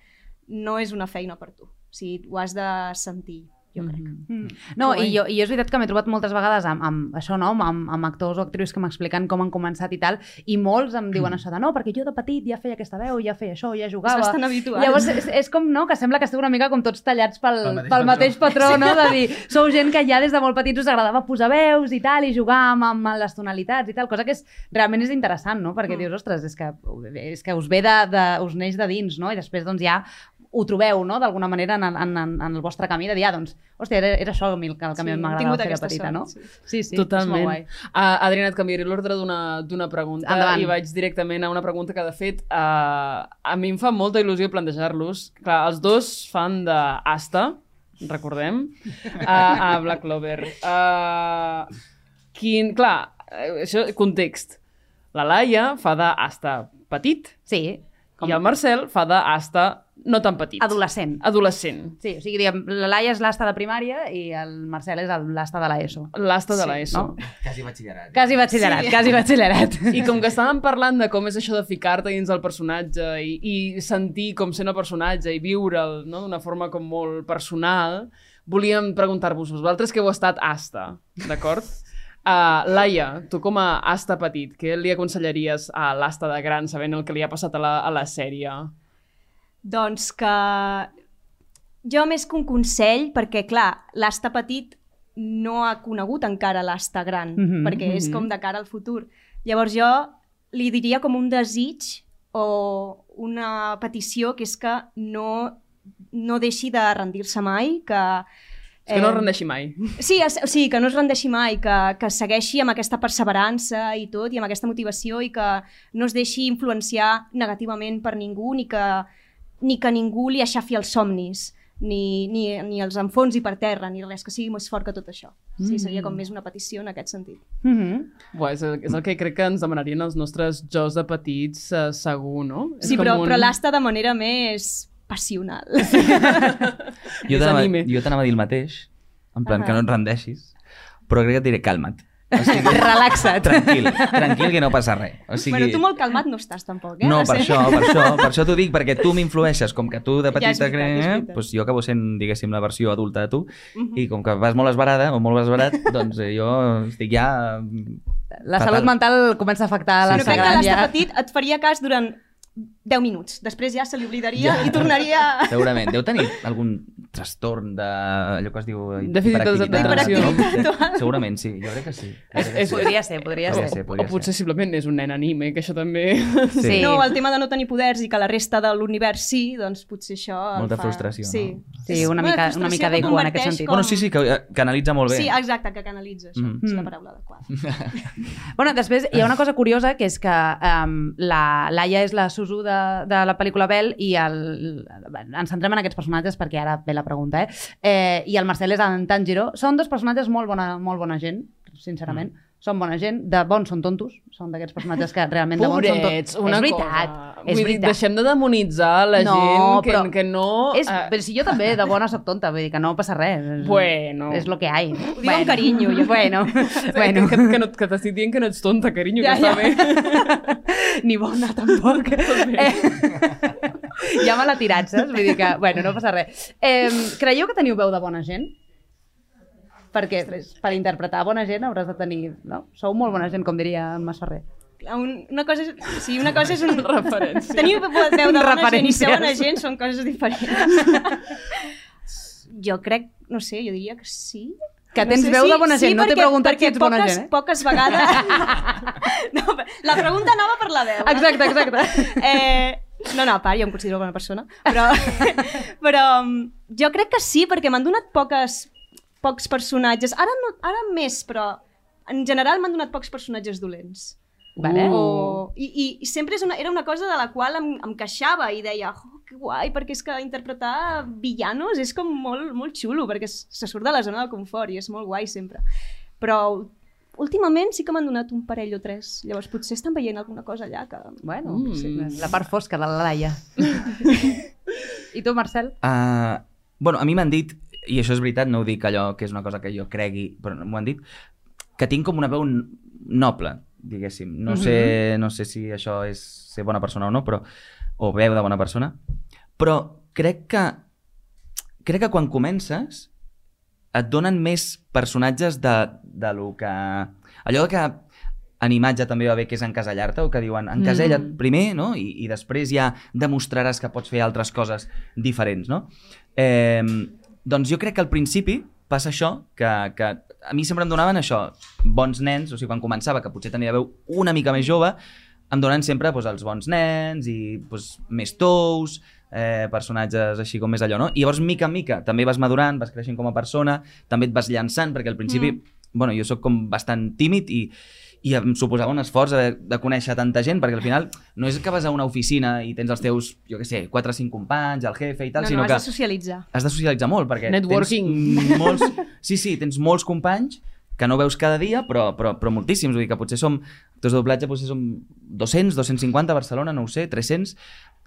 no és una feina per tu. O sigui, ho has de sentir, jo crec. Mhm. No, Que guai. i, jo, i és veritat que m'he trobat moltes vegades amb, amb això, no? amb, amb actors o actrius que m'expliquen com han començat i tal, i molts em diuen això de no, perquè jo de petit ja feia aquesta veu, ja feia això, ja jugava. És bastant habitual. Llavors és, és com, no?, que sembla que esteu una mica com tots tallats pel, Pel mateix pel mateix patró. patró, no?, de dir, sou gent que ja des de molt petits us agradava posar veus i tal, i jugar amb, amb les tonalitats i tal, cosa que és, realment és interessant, no?, perquè Mm. dius, ostres, és que, és que us ve de, de, us neix de dins, no?, i després doncs ja ho trobeu, no?, d'alguna manera en, en, en, en el vostre camí, de dir, ah, doncs, hòstia, era, era això el que, el que Sí, m'agradava fer de aquesta petita, sort, no? sí. Sí, sí, Totalment. és molt guai. Uh, Adriana, et canviaré l'ordre d'una d'una pregunta Endavant. i vaig directament a una pregunta que, de fet, uh, a mi em fa molta il·lusió plantejar-los. Clar, els dos fan d'Asta, recordem, a, a Black Clover. Uh, quin... Clar, eh, això, context. La Laia fa d'Asta petit Sí, i el Marcel fa d'Asta no tan petit. adolescent. Adolescent. Sí, o sigui, diguem, la Laia és l'asta de primària i el Marcel és el- l'asta de l'ESO. L'Asta de Sí, l'ESO. no? Quasi batxillerat. Quasi batxillerat, Sí. quasi batxillerat. I com que estàvem parlant de com és això de ficar-te dins del personatge i, i sentir com sent el personatge i viure'l no? d'una forma com molt personal, volíem preguntar-vos, vosaltres que heu estat asta, d'acord? Uh, Laia, tu com a asta petit, què li aconsellaries a l'asta de gran sabent el que li ha passat a la, a la sèrie? Doncs que jo més que un consell, perquè clar, l'asta petit no ha conegut encara l'asta gran, Mhm, perquè és mhm. com de cara al futur. Llavors jo li diria com un desig o una petició que és que no, no deixi de rendir-se mai, que... És que no eh, es rendeixi mai. Sí, es, o sigui, que no es rendeixi mai, que, que segueixi amb aquesta perseverança i tot, i amb aquesta motivació, i que no es deixi influenciar negativament per ningú, ni que, ni que ningú li aixafi els somnis, ni, ni, ni els enfonsi per terra, ni res, que sigui més fort que tot això. Sí, seria com més una petició en aquest sentit. Mm -hmm. Buah, és, el, és el que crec que ens demanarien els nostres jocs de petits, uh, segur, no? És Sí, com però, un- però l'asta de manera més passional. Jo És t'anava anime. jo t'anava a dir el mateix, en plan Ah. que no et rendeixis, però crec que et diré calma't. O sigui, Relaxa't. tranquil, tranquil que no passa res. O sigui, Bueno, tu molt calmat no estàs tampoc, eh? No, per això, per això, per això t'ho dic, perquè tu m'influeixes, com que tu de Ja, petita veritat, creus, veritat. doncs jo acabo sent, diguéssim, la versió adulta de tu, Mhm. i com que vas molt esbarada, o molt esbarat, doncs eh, jo estic ja... La Fatal. salut mental comença a afectar Sí, la Però sí. crec que ja. petit et faria cas durant 10 minuts. Després ja se li oblidaria Ja. i tornaria... Segurament. Deu tenir algun trastorn de... allò que es diu... Dèficit d'atenció. no? D'hiperactivitat. Segurament, sí. Jo crec que sí. És- crec que és- sí. Podria ser, podria Podria ser. ser, o podria potser ser. simplement és un nen anime, que això també... Sí. No, el tema de no tenir poders i que la resta de l'univers sí, doncs potser això... Molta fa... frustració, sí. no? Sí, una mica- una mica d'ego en aquest sentit. Com... Bueno, sí, sí, que eh, canalitza molt bé. Sí, exacte, que canalitza això. Mm. És la Mm. paraula adequada. Bueno, després hi ha una cosa curiosa, que és que um, la Laia és la Suzu de, de la pel·lícula Bell i el, ens centrem en aquests personatges perquè ara ve la, pregunta, eh? eh I el Marcel és en Tanjiro. Són dos personatges molt bona, molt bona gent, sincerament. Mm. Són bona gent, de bons són tontos. Són d'aquests personatges que realment de bons són tontos. una és veritat, cosa. és Vull dir, veritat. deixem de demonitzar la No, gent que, però que no... És, eh, però si jo també de bona soc tonta, vull dir que no passa res. És, Bueno. És lo que hay. Ho diu amb carinyo, jo. Bueno, bueno. bueno. Que, que, no, que t'estic dient que no ets tonta, carinyo, Ja, que està ja. bé. Ni bona, tampoc. Eh, ja me l'ha tirat, saps? Vull dir que, bueno, no passa res. Eh, creieu que teniu veu de bona gent? Perquè per interpretar bona gent hauràs de tenir... No? Sou molt bona gent, com diria en Masferrer. Un, una cosa és, sí, una cosa és un... Referència. Tenir veu de bona gent i ser bona gent són coses diferents. jo crec, no sé, jo diria que sí. Que tens veu de bona gent, no t'he preguntat si ets bona poques, gent, eh? Poques vegades... no, la pregunta anava per la veu. eh? Exacte, exacte. Eh, no, no, a part, jo em considero bona persona, però, però mm, jo crec que sí, perquè m'han donat poques, pocs personatges. Ara, no, ara més, però en general m'han donat pocs personatges dolents. Vale. O... I, i, I sempre és una, era una cosa de la qual em, em queixava i deia, oh, que guai, perquè és que interpretar villanos és com molt, molt xulo, perquè se surt de la zona de confort i és molt guai sempre. Però últimament sí que m'han donat un parell o tres, llavors potser estan veient alguna cosa allà que... Bueno, Mm. sí, la part fosca de la Laia. I tu, Marcel? Uh, bueno, a mi m'han dit, i això és veritat, no ho dic allò que és una cosa que jo cregui, però m'ho han dit, que tinc com una veu noble, diguéssim. No, sé, no sé si això és ser bona persona o no, però o veu de bona persona, però crec que crec que quan comences et donen més personatges de, de lo que... Allò que en imatge també va bé que és encasellar-te, o que diuen encasella't Mm. primer, no? I, I després ja demostraràs que pots fer altres coses diferents, no? Eh, doncs jo crec que al principi passa això, que, que a mi sempre em donaven això, bons nens, o sigui, quan començava, que potser tenia veu una mica més jove, em donen sempre doncs, els bons nens i doncs, més tous, eh, personatges així com més allò, no? I llavors, mica en mica, també vas madurant, vas creixent com a persona, també et vas llançant, perquè al principi, mm. bueno, jo sóc com bastant tímid i, i em suposava un esforç de, de conèixer tanta gent, perquè al final no és que vas a una oficina i tens els teus, jo què sé, 4 o 5 companys, el jefe i tal, no, sinó no, que has de socialitzar. has de socialitzar molt, perquè Networking. tens molts... Sí, sí, tens molts companys que no veus cada dia, però, però, però moltíssims. Vull dir que potser som, actors de doblatge, potser som 200, 250 a Barcelona, no ho sé, 300.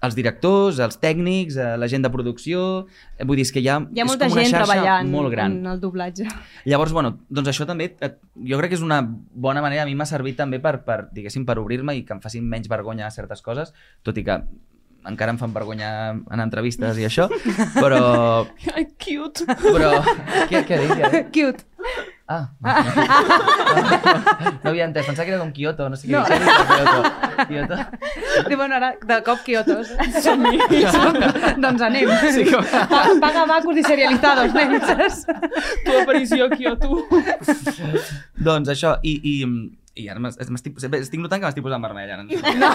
Els directors, els tècnics, eh, la gent de producció... eh, Vull dir, és que hi ha, Hi ha és molta com una gent treballant molt gran. en el doblatge. Llavors, bueno, doncs això també, et- jo crec que és una bona manera, a mi m'ha servit també per, per diguéssim, per obrir-me i que em facin menys vergonya a certes coses, tot i que encara em fan vergonya en entrevistes i això, però... Cute. però què? Què dic? Cute. Ah, no, no havia entès, pensava que era com Kyoto, no sé què No. Kyoto. Kyoto. Diu, bueno, ara de cop quiotos. Som-hi. doncs anem. Sí, com... Pa- Paga macos i serializados, nens. Tu aparició aquí o tu. doncs això, i, i, i ara m'es- m'estic estic notant que m'estic posant vermell ara. No.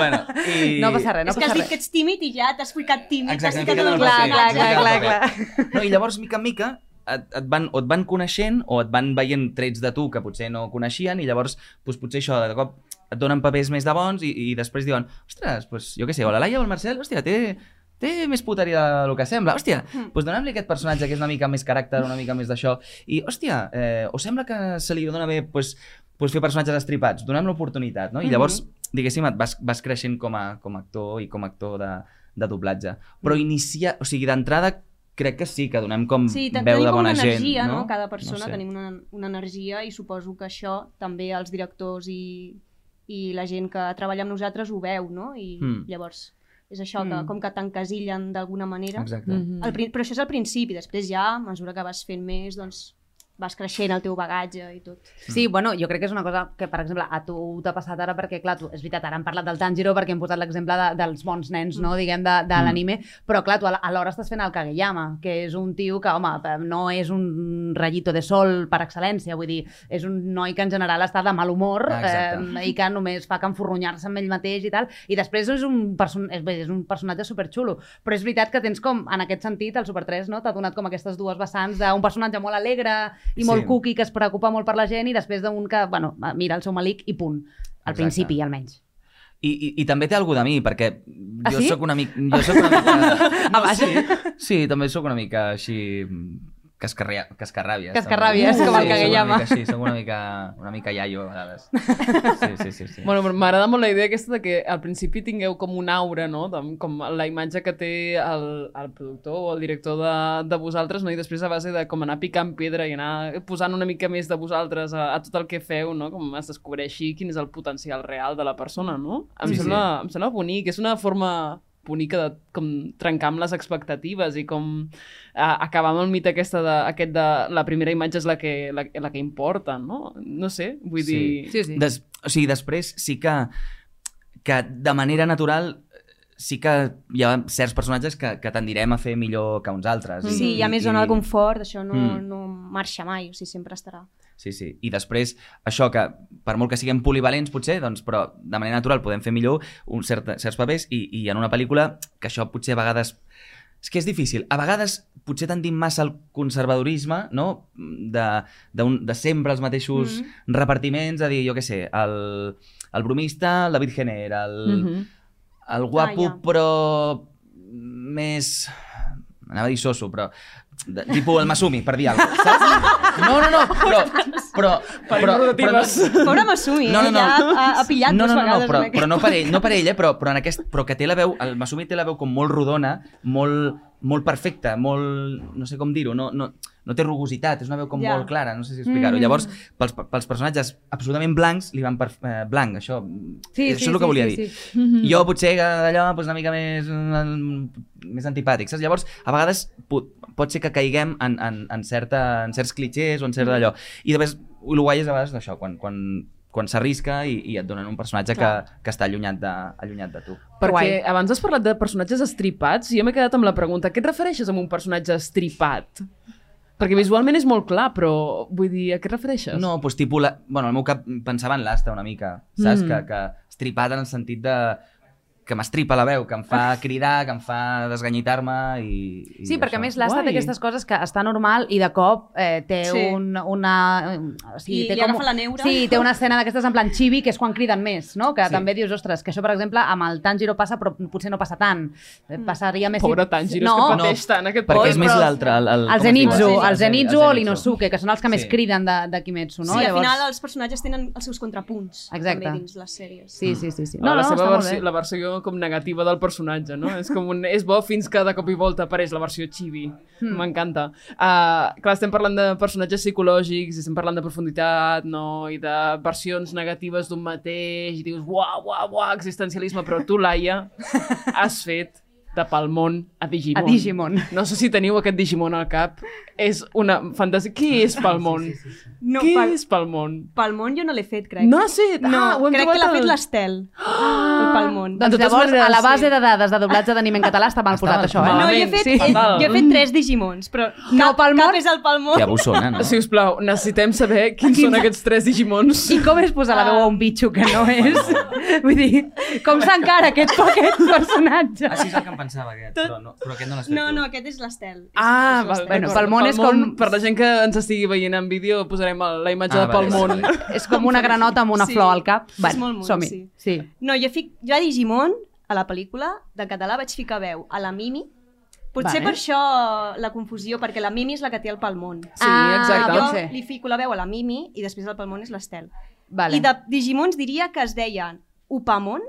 bueno, i... No passa res, no és que has passa dit res. que ets tímid i ja t'has ficat tímid. Exacte, t'has ficat el Clar, clar, clar, clar, clar. No, I llavors, mica en mica, et, et van, o et van coneixent o et van veient trets de tu que potser no coneixien i llavors doncs, potser això de cop et donen papers més de bons i, i després diuen ostres, doncs, jo què sé, o la Laia o el Marcel, hòstia, té, té més puteria del que sembla. Hòstia, doncs dona'm-li aquest personatge que és una mica més caràcter, una mica més d'això. I, hòstia, eh, o sembla que se li dona bé doncs, doncs fer personatges estripats. Donem l'oportunitat, no? I llavors, diguéssim, et vas, vas creixent com a, com a actor i com a actor de, de doblatge. Però inicia, o sigui, d'entrada crec que sí, que donem com Sí, veu de bona una gent. energia, no? no? Cada persona No sé. tenim una, una energia i suposo que això també els directors i, i la gent que treballa amb nosaltres ho veu, no? I Mm. llavors és això, que Mm. com que t'encasillen d'alguna manera. Exacte. Mhm. Al pri- però això és al principi, després ja, a mesura que vas fent més, doncs vas creixent el teu bagatge i tot. Sí, bueno, jo crec que és una cosa que, per exemple, a tu t'ha passat ara perquè, clar, tu, és veritat, ara hem parlat del Tanjiro perquè hem posat l'exemple de, dels bons nens, no?, diguem, de, de Mm. l'anime, però, clar, tu a- alhora estàs fent el Kageyama, que és un tio que, home, no és un rayito de sol per excel·lència, vull dir, és un noi que en general està de mal humor Exacte. eh, i que només fa que enforronyar-se amb ell mateix i tal, i després és un, person és, bé, és un personatge superxulo, però és veritat que tens com, en aquest sentit, el Super 3, no?, t'ha donat com aquestes dues vessants d'un personatge molt alegre i molt Sí. cookie que es preocupa molt per la gent i després d'un que, bueno, mira el seu malic i punt. Al Exacte. principi, almenys. I, i, I també té alguna de mi, perquè Ah, jo sí? sóc una mica... Jo sóc una mica... Ah, vaja. sí, sí, també sóc una mica així... Cascarria, cascarràbies. Cascarràbies, també. com el Sí, Kageyama. Soc una mica així, soc una mica, una mica iaio a vegades. Sí, sí, sí. sí. Bueno, m'agrada molt la idea aquesta de que al principi tingueu com un aura, no? De, com la imatge que té el, el productor o el director de, de vosaltres, no? I després a base de com anar picant pedra i anar posant una mica més de vosaltres a, a tot el que feu, no? Com es descobreixi quin és el potencial real de la persona, no? Em, Sí, sembla, em sembla bonic, és una forma bonica de com trencar amb les expectatives i com uh, acabar amb el mite aquesta de, aquest de la primera imatge és la que, la, la que importa, no? No sé, vull Sí. dir... Sí, sí. Des, o sigui, després sí que, que de manera natural sí que hi ha certs personatges que, que tendirem a fer millor que uns altres. Sí, hi ha més zona de confort, això no, Mm. no marxa mai, o sigui, sempre estarà. Sí, sí. I després, això que, per molt que siguem polivalents, potser, doncs, però de manera natural podem fer millor un cert, certs papers i, i en una pel·lícula que això potser a vegades... És que és difícil. A vegades potser tendim massa al conservadorisme, no? De, de, un, de sempre els mateixos Mhm. repartiments, a dir, jo què sé, el, el bromista, el David Jenner, el, Mhm. el guapo, Ah, ja. però més... Anava a dir soso, però... De, tipus el Masumi, per dir alguna cosa, saps? No, no, no, però... Però, però, però, Pobre Masumi, No, no, no. ja ha, ha pillat no, no, no, no, vegades. però, però no per ell, no per ell, eh? però, però, en aquest, però que té la veu, el Masumi té la veu com molt rodona, molt, molt perfecta, molt, no sé com dir-ho, no, no, no té rugositat, és una veu com Ja. molt clara, no sé si explicar-ho. Mm. Llavors, pels, pels personatges absolutament blancs, li van per, eh, blanc, això, Sí, això sí, és el que sí, volia sí, dir. sí. Jo potser que d'allò doncs, una mica més, mm, més antipàtic, saps? Llavors, a vegades pot, pot ser que caiguem en, en, en, certa, en certs clichés o en cert d'allò. I després, el guai és a vegades això, quan, quan, quan s'arrisca i, i et donen un personatge que, que està allunyat de, allunyat de tu. Perquè Guai. abans has parlat de personatges estripats i jo m'he quedat amb la pregunta, què et refereixes amb un personatge estripat? Perquè visualment és molt clar, però vull dir, a què et refereixes? No, doncs tipus... La... Bueno, al meu cap pensava en l'asta una mica, saps? Mm. Que, que estripat en el sentit de que m'estripa la veu, que em fa cridar, que em fa desganyitar-me i, i Sí, perquè a això. més l'asta té Guai. aquestes coses que està normal i de cop eh, té Sí. un, una... O sigui, I té li agafa la neura. Sí, té una escena d'aquestes en plan chibi, que és quan criden més, no? Que Sí. també dius, ostres, que això, per exemple, amb el Tanjiro passa, però potser no passa tant. Eh, Passaria més... Pobre Tanjiro, no, és que no, pateix tant aquest Perquè és més l'altre, el, el, El com? Zenitsu, Sí, el Zenitsu o l'Inosuke, que són els que més Sí. criden de, de Kimetsu, no? Sí, al final els personatges tenen els seus contrapunts Exacte. també dins les sèries. Sí, sí, sí. sí. No, la, seva versió, la versió com negativa del personatge, no? És com un, és bo fins que de cop i volta apareix la versió chibi. Hmm. M'encanta. Uh, clar, estem parlant de personatges psicològics, estem parlant de profunditat, no? I de versions negatives d'un mateix, i dius, uau, uau, uau, existencialisme, però tu, Laia, has fet de Palmon a Digimon. A Digimon. No sé si teniu aquest Digimon al cap. És una fantasia. Qui és Palmon? No, Qui pel, és Palmon? pel món jo no l'he fet, crec. No has fet? No, Ah, ho hem crec que l'ha trobat fet l'Estel. El pel món. Doncs De llavors, maneres, a la base sí. de dades de doblatge d'anime en català està mal Està posat això, eh? No, jo he fet, sí. jo he fet tres Digimons, però No, cap, pel món? cap és el pel món. Que abusona, no? Si us plau, necessitem saber quins són aquests tres Digimons. I com és posar la veu a un bitxo que no és? Vull dir, com s'encara aquest, aquest personatge? Ah, sí, és el que em pensava, aquest, però, no, però aquest no l'has fet No, tu. no, aquest és l'Estel. És- Ah, és val. Bueno, d'acord. Palmon és com- Per la gent que ens estigui veient en vídeo, posarem la imatge Ah, de vale, Palmon. vale, vale. És com una granota amb una Sí, flor al cap. és Bueno, molt som-hi. sí. Sí. No, jo, fic, jo a Digimon, a la pel·lícula, de català vaig ficar veu a la Mimi. Potser Vale. per això la confusió, perquè la Mimi és la que té el palmon. Sí, Ah, exacte. jo ser. li fico la veu a la Mimi i després el palmon és l'Estel. Vale. I de Digimons diria que es deien Upamon,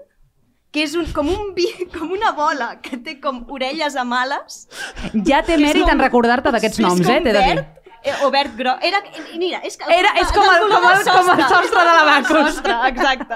que és un, com, un vi, com una bola que té com orelles amb ales. Ja té mèrit com- en recordar-te d'aquests noms, eh? T'he de dir. Eh, o verd groc. Era, mira, és que... Era- és com el- com el- com el sostre de la Bacus. Exacte.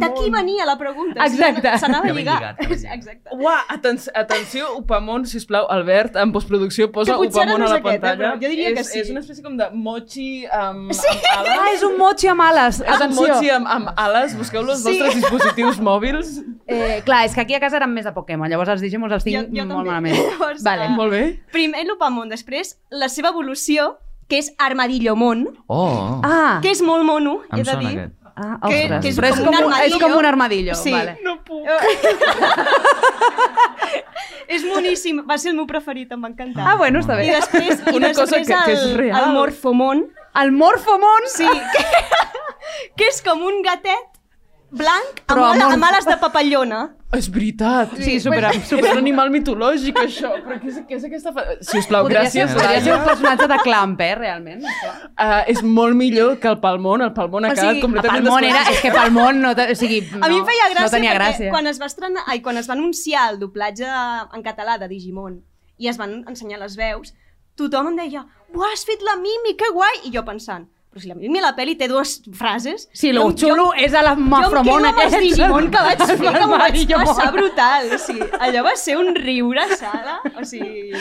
D'aquí venia la pregunta. Exacte. S'anava a lligar. Exacte. Uah, aten atenció, Upamon, sisplau, Albert, en postproducció posa Upamon no a la aquest, eh, pantalla. però jo diria és, que sí. És una espècie com de mochi amb, sí. amb ales. Ah, és un mochi amb ales. És un Atenció. mochi amb, amb ales. Busqueu-lo als Sí. vostres dispositius mòbils. Eh, clar, és que aquí a casa eren més de Pokémon, llavors els Digimons els tinc Jo- jo molt també. malament. Llavors, vale. ah, Molt bé. Primer l'Upamon, després la seva evolució, que és Armadillomon, Oh, Ah, que és molt mono, he em de sona dir. aquest. ah que- ostres. que és Però és com com, un un, és armadillo. com un armadillo. Sí. Vale. No puc. és moníssim, va ser el meu preferit, em va encantar. Ah, bueno, està I bé. després, i Una després cosa que- que és el, real. el Morphomon, El Morphomon? sí, que, que és com un gatet blanc amb, Però ala, amb amb ales de papallona. És veritat. Sí, super, És super... un animal mitològic, això. Però què és, què és aquesta... Fa... Sisplau, Podria gràcies, ser, podria ser un personatge de Clamp, eh, realment. Uh, és molt millor que el Palmón. El Palmón ha O quedat sigui, completament Palmón era... És que Palmón no... te- O sigui, no, a mi em feia gràcia, no tenia perquè gràcia. quan es va estrenar, ai, quan es va anunciar el doblatge en català de Digimon i es van ensenyar les veus, tothom em deia, uah, has fet la Mimi, que guai! I jo pensant, però si la Mimi a la pel·li té dues frases... Sí, lo jo- xulo és a la Jo em Mafromon quedo amb els aquest. Digimon que vaig fer, que m'ho vaig passar brutal. O sigui, allò va ser un riure a sala. O sigui,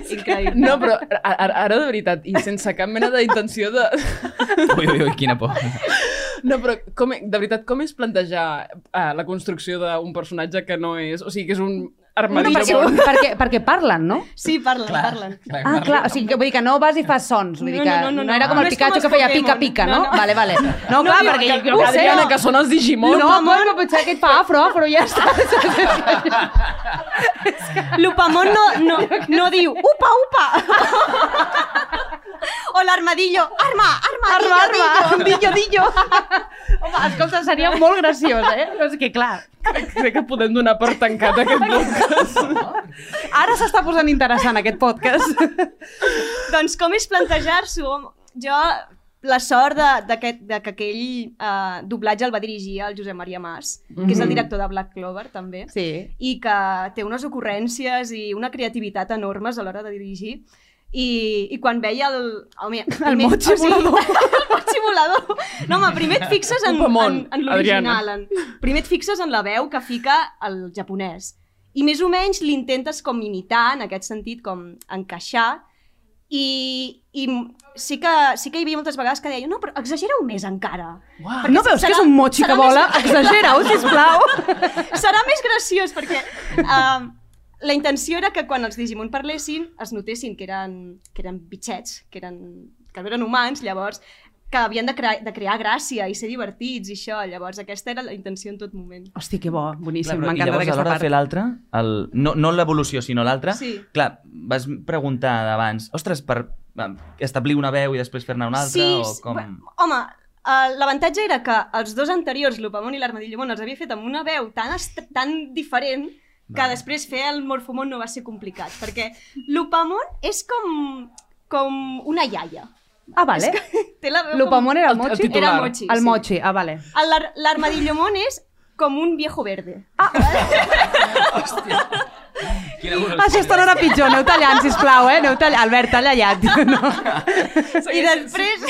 increïble. No, però ara, ara de veritat, i sense cap mena d'intenció de... Ui, ui, ui, quina por. No, però com, de veritat, com és plantejar uh, la construcció d'un personatge que no és... O sigui, que és un Armadillo perquè, molt... perquè, perquè parlen, no? Sí, parlen, parlen. Ah, clar, o sigui, que vull dir que no vas i fas sons, vull dir No, que no, no, no, no era com no el Pikachu que feia pica-pica, no? No, no. Vale, vale. No, No, clar, diu perquè que- jo què sé. Adriana, que són els Digimon. No, però potser aquest fa afro, afro, ja està. L'Upamon no, no, no diu upa, upa. o l'armadillo, arma, arma, Arma, dillo, arma, dillo. dillo, dillo. Home, escolta, seria molt graciós, eh? No, és que clar, Crec que podem donar per tancat aquest podcast. ara s'està posant interessant aquest podcast. Doncs com és plantejar-s'ho? Jo, la sort de, de, que, de que aquell uh, doblatge el va dirigir el Josep Maria Mas, que és el director de Black Clover, també, Sí. i que té unes ocurrències i una creativitat enormes a l'hora de dirigir. I, i quan veia el... Home, El motxi volador. el motxi volador. No, home, primer et fixes en, en, en l'original. En, primer et fixes en la veu que fica el japonès. I més o menys l'intentes com imitar, en aquest sentit, com encaixar, i, i sí, que, sí que hi havia moltes vegades que deia no, però exagera-ho més encara. Perquè No veus que serà- és un motxi que serà més- vola? Exagera-ho, sisplau. serà més graciós perquè uh, la intenció era que quan els Digimon parlessin es notessin que eren, que eren bitxets, que, eren, que no eren humans, llavors que havien de, crear, de crear gràcia i ser divertits i això, llavors aquesta era la intenció en tot moment. Hosti, que bo, boníssim, Clar, però, I m'encanta llavors, a l'hora de part. fer l'altre, el... no, no l'evolució, sinó l'altre, Sí. clar, vas preguntar abans, ostres, per establir una veu i després fer-ne una altra, o s- com... bé, Home, uh, l'avantatge era que els dos anteriors, l'Upamon i l'Armadillomon, els havia fet amb una veu tan, tan diferent que Vale. després fer el Morfomon no va ser complicat, perquè l'Upamon és com, com una iaia. Ah, vale. Té la veu L'Upamon era el El- el mochi? titular. Era mochi, El sí. mochi, ah, vale. El L'ar- L'armadillomon és com un viejo verde. Quina evolució. Això esta no era pitjor, aneu tallant, sisplau, eh? Aneu tallant. Albert, talla ja. No. I després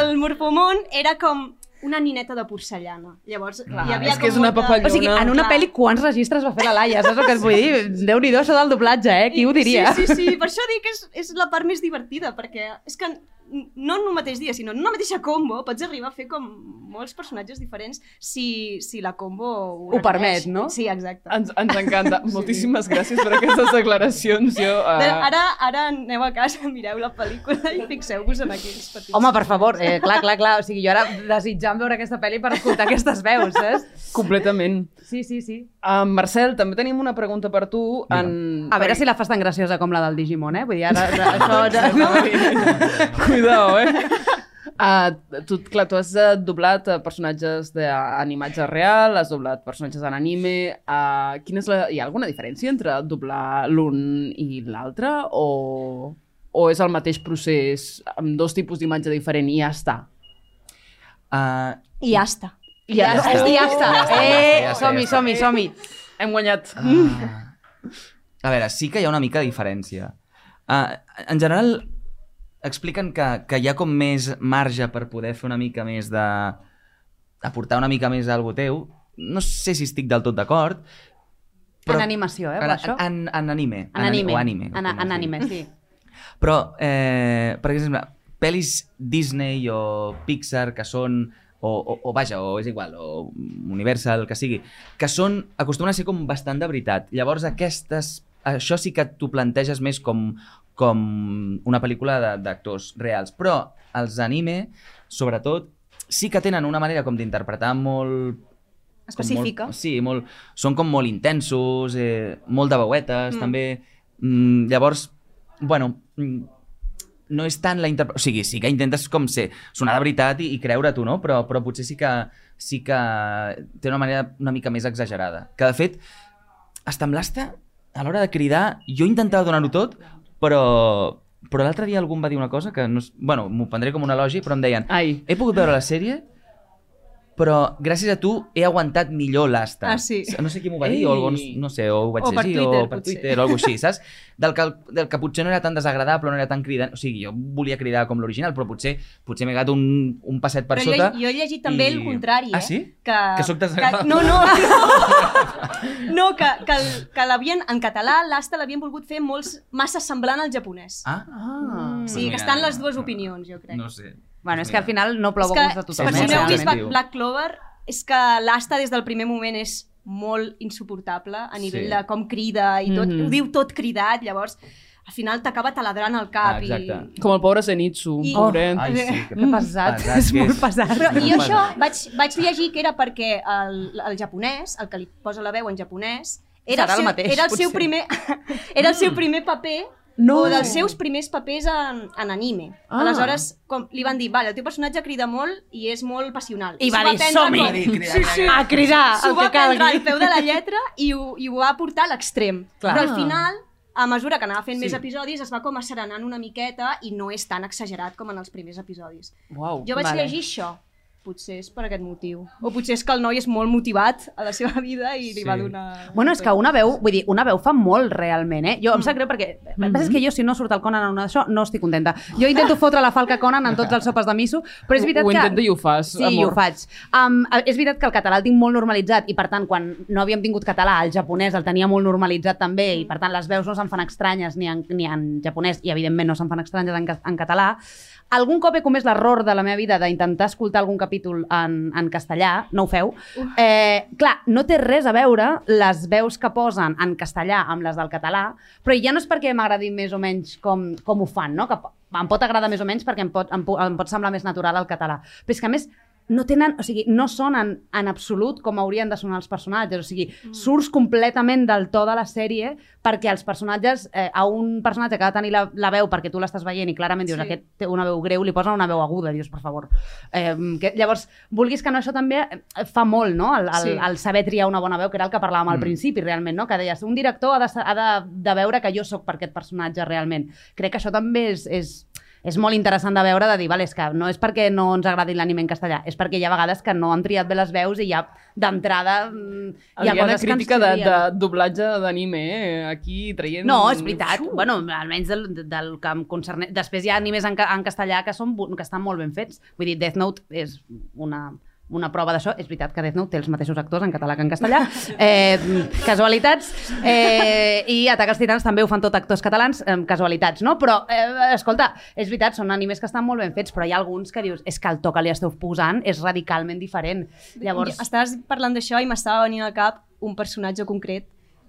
el Morfomon era com una nineta de porcellana. Llavors, Clar, hi havia és que és una papallona. O sigui, en una Clar. pel·li quants registres va fer la Laia? Saps el que et vull dir? Déu-n'hi-do, això del doblatge, eh? Qui ho diria? Sí, sí, sí. Per això dic que és, és la part més divertida, perquè és que no en un mateix dia, sinó en una mateixa combo pots arribar a fer com molts personatges diferents si, si la combo ho, Ho permet, no? Sí, exacte. Ens, ens encanta. Moltíssimes gràcies per aquestes declaracions. Jo, uh, ara, ara aneu a casa, mireu la pel·lícula i fixeu-vos en aquells petits. Home, per favor, eh, clar, clar, clar. O sigui, jo ara desitjant veure aquesta pel·li per escoltar aquestes veus, saps? completament. Sí, sí, sí. Uh, Marcel, també tenim una pregunta per tu. En... A veure si la fas tan graciosa com la del Digimon, eh? Vull dir, ara, això... Ja, no? Cuidao, eh? Uh, tu, clar, tu has uh, doblat uh, personatges d'animatge real, has doblat personatges en anime. Uh, quina és la... Hi ha alguna diferència entre doblar l'un i l'altre? O, o és el mateix procés amb dos tipus d'imatge diferent i ja està? Uh, I ja està. I ja, Ja està. ja està. Eh, som-hi, som-hi, som-hi. Hem guanyat. Ah. A veure, sí que hi ha una mica de diferència. Uh, en general, expliquen que, que hi ha com més marge per poder fer una mica més de... aportar una mica més a algú teu. No sé si estic del tot d'acord, En animació, eh, en, per això? en, en anime. En anime. O anime. En, en anime, sí. Però, eh, per exemple, pel·lis Disney o Pixar que són o, o, o vaja, o és igual, o Universal, que sigui, que són, acostumen a ser com bastant de veritat. Llavors aquestes, això sí que t'ho planteges més com, com una pel·lícula d'actors reals. Però els anime, sobretot, sí que tenen una manera com d'interpretar molt Específica. Molt, sí, molt, són com molt intensos, eh, molt de veuetes, Mm. mm. també. Mm, llavors, bueno, mm, no és tant la interpretació... O sigui, sí que intentes com ser, sonar de veritat i, i creure tu, no? Però, però potser sí que, sí que té una manera una mica més exagerada. Que, de fet, hasta amb l'Asta, a l'hora de cridar, jo intentava donar-ho tot, però, però l'altre dia algú em va dir una cosa que, no, és- bueno, m'ho prendré com un elogi, però em deien, Ai. he pogut veure la sèrie, però gràcies a tu he aguantat millor l'asta. Ah, sí. No sé qui m'ho va dir, o algú, Ei. no sé, o ho vaig O per llegir, Twitter, o per potser. Twitter, o alguna així, saps? Del que, del que potser no era tan desagradable, no era tan cridant. O sigui, jo volia cridar com l'original, però potser potser m'he agat un, un passet per Però jo, sota. jo he llegit també i- el contrari, eh? Ah, sí? Que, Que sóc desagradable. no, no. no, que, que, el- que l'havien, en català, l'Asta l'havien volgut fer molts, massa semblant al japonès. Ah, Ah. sigui, mira, que estan les dues opinions, jo crec. no sé. Bueno, és que al final no plou és a que, gust de tothom. per si eh, no heu vist. Black, Clover, és que l'Asta des del primer moment és molt insuportable a nivell Sí. de com crida i tot, Mhm. ho diu tot cridat, llavors al final t'acaba taladrant al cap. Ah, exacte. i... Com el pobre Zenitsu, I- pobret. Ai, sí, que, Que pesat, pesat és que molt és. pesat. Però, I això vaig, vaig llegir que era perquè el, el japonès, el que li posa la veu en japonès, era Serà el el, seu, mateix, era el seu potser. primer era el seu primer paper No. o dels seus primers papers en, en anime. Ah. Aleshores, com, li van dir, vale, el teu personatge crida molt i és molt passional. I va s'ho dir, "Som-hi!" com- Va dir, crida, Sí, sí. A cridar S'ho el va que prendre al calgui. peu de la lletra i ho, i ho va portar a l'extrem. Però al final, a mesura que anava fent Sí. més episodis, es va com asserenant una miqueta i no és tan exagerat com en els primers episodis. Uau. Jo vaig Vale. llegir això. Potser és per aquest motiu. O potser és que el noi és molt motivat a la seva vida i li Sí. va donar... Bueno, és que una veu, vull dir, una veu fa molt realment, eh? Jo em Mm. sap greu perquè, el que passa és que jo si no surt el Conan en una d'això, no estic contenta. Jo intento fotre la falca Conan en tots els sopes de miso, però és veritat Ho que... intento i ho fas, Sí, amor. i ho faig. Um, és veritat que el català el tinc molt normalitzat i, per tant, quan no havíem tingut català, el japonès el tenia molt normalitzat també i, per tant, les veus no se'n fan estranyes ni en, ni en japonès i, evidentment, no se'n fan estranyes en, en català. Algun cop he comès l'error de la meva vida d'intentar escoltar algun capítol en, en castellà, no ho feu. Eh, clar, no té res a veure les veus que posen en castellà amb les del català, però ja no és perquè m'agradi més o menys com, com ho fan, no? que em pot agradar més o menys perquè em pot, em, em pot semblar més natural el català. Però és que, a més, no tenen, o sigui, no sonen en absolut com haurien de sonar els personatges, o sigui, Mm. surts completament del to de la sèrie perquè els personatges, eh, a un personatge que ha de tenir la, la veu perquè tu l'estàs veient i clarament dius, Sí. aquest té una veu greu, li posen una veu aguda, dius, per favor. Eh, que, llavors, vulguis que no, això també eh, fa molt, no?, el, el, Sí. el saber triar una bona veu, que era el que parlàvem al Mm. principi, realment, no?, que deies, un director ha de, ha de, de veure que jo sóc per aquest personatge realment. Crec que això també és, és, és molt interessant de veure, de dir, vale, és que no és perquè no ens agradi l'anime en castellà, és perquè hi ha vegades que no han triat bé les veus i ja d'entrada mm, hi ha Adriana, coses que ens crítica de, de doblatge d'anime, eh? Aquí traient... No, és veritat. Xiu. Bueno, almenys del, del que em concerne... Després hi ha animes en, en castellà que, són, que estan molt ben fets. Vull dir, Death Note és una, una prova d'això. És veritat que Death Note té els mateixos actors en català que en castellà. Eh, casualitats. Eh, I Atac als Titans també ho fan tot actors catalans. Eh, casualitats, no? Però, eh, escolta, és veritat, són animes que estan molt ben fets, però hi ha alguns que dius és que el to que li esteu posant és radicalment diferent. Llavors... Estaves parlant d'això i m'estava venint al cap un personatge concret,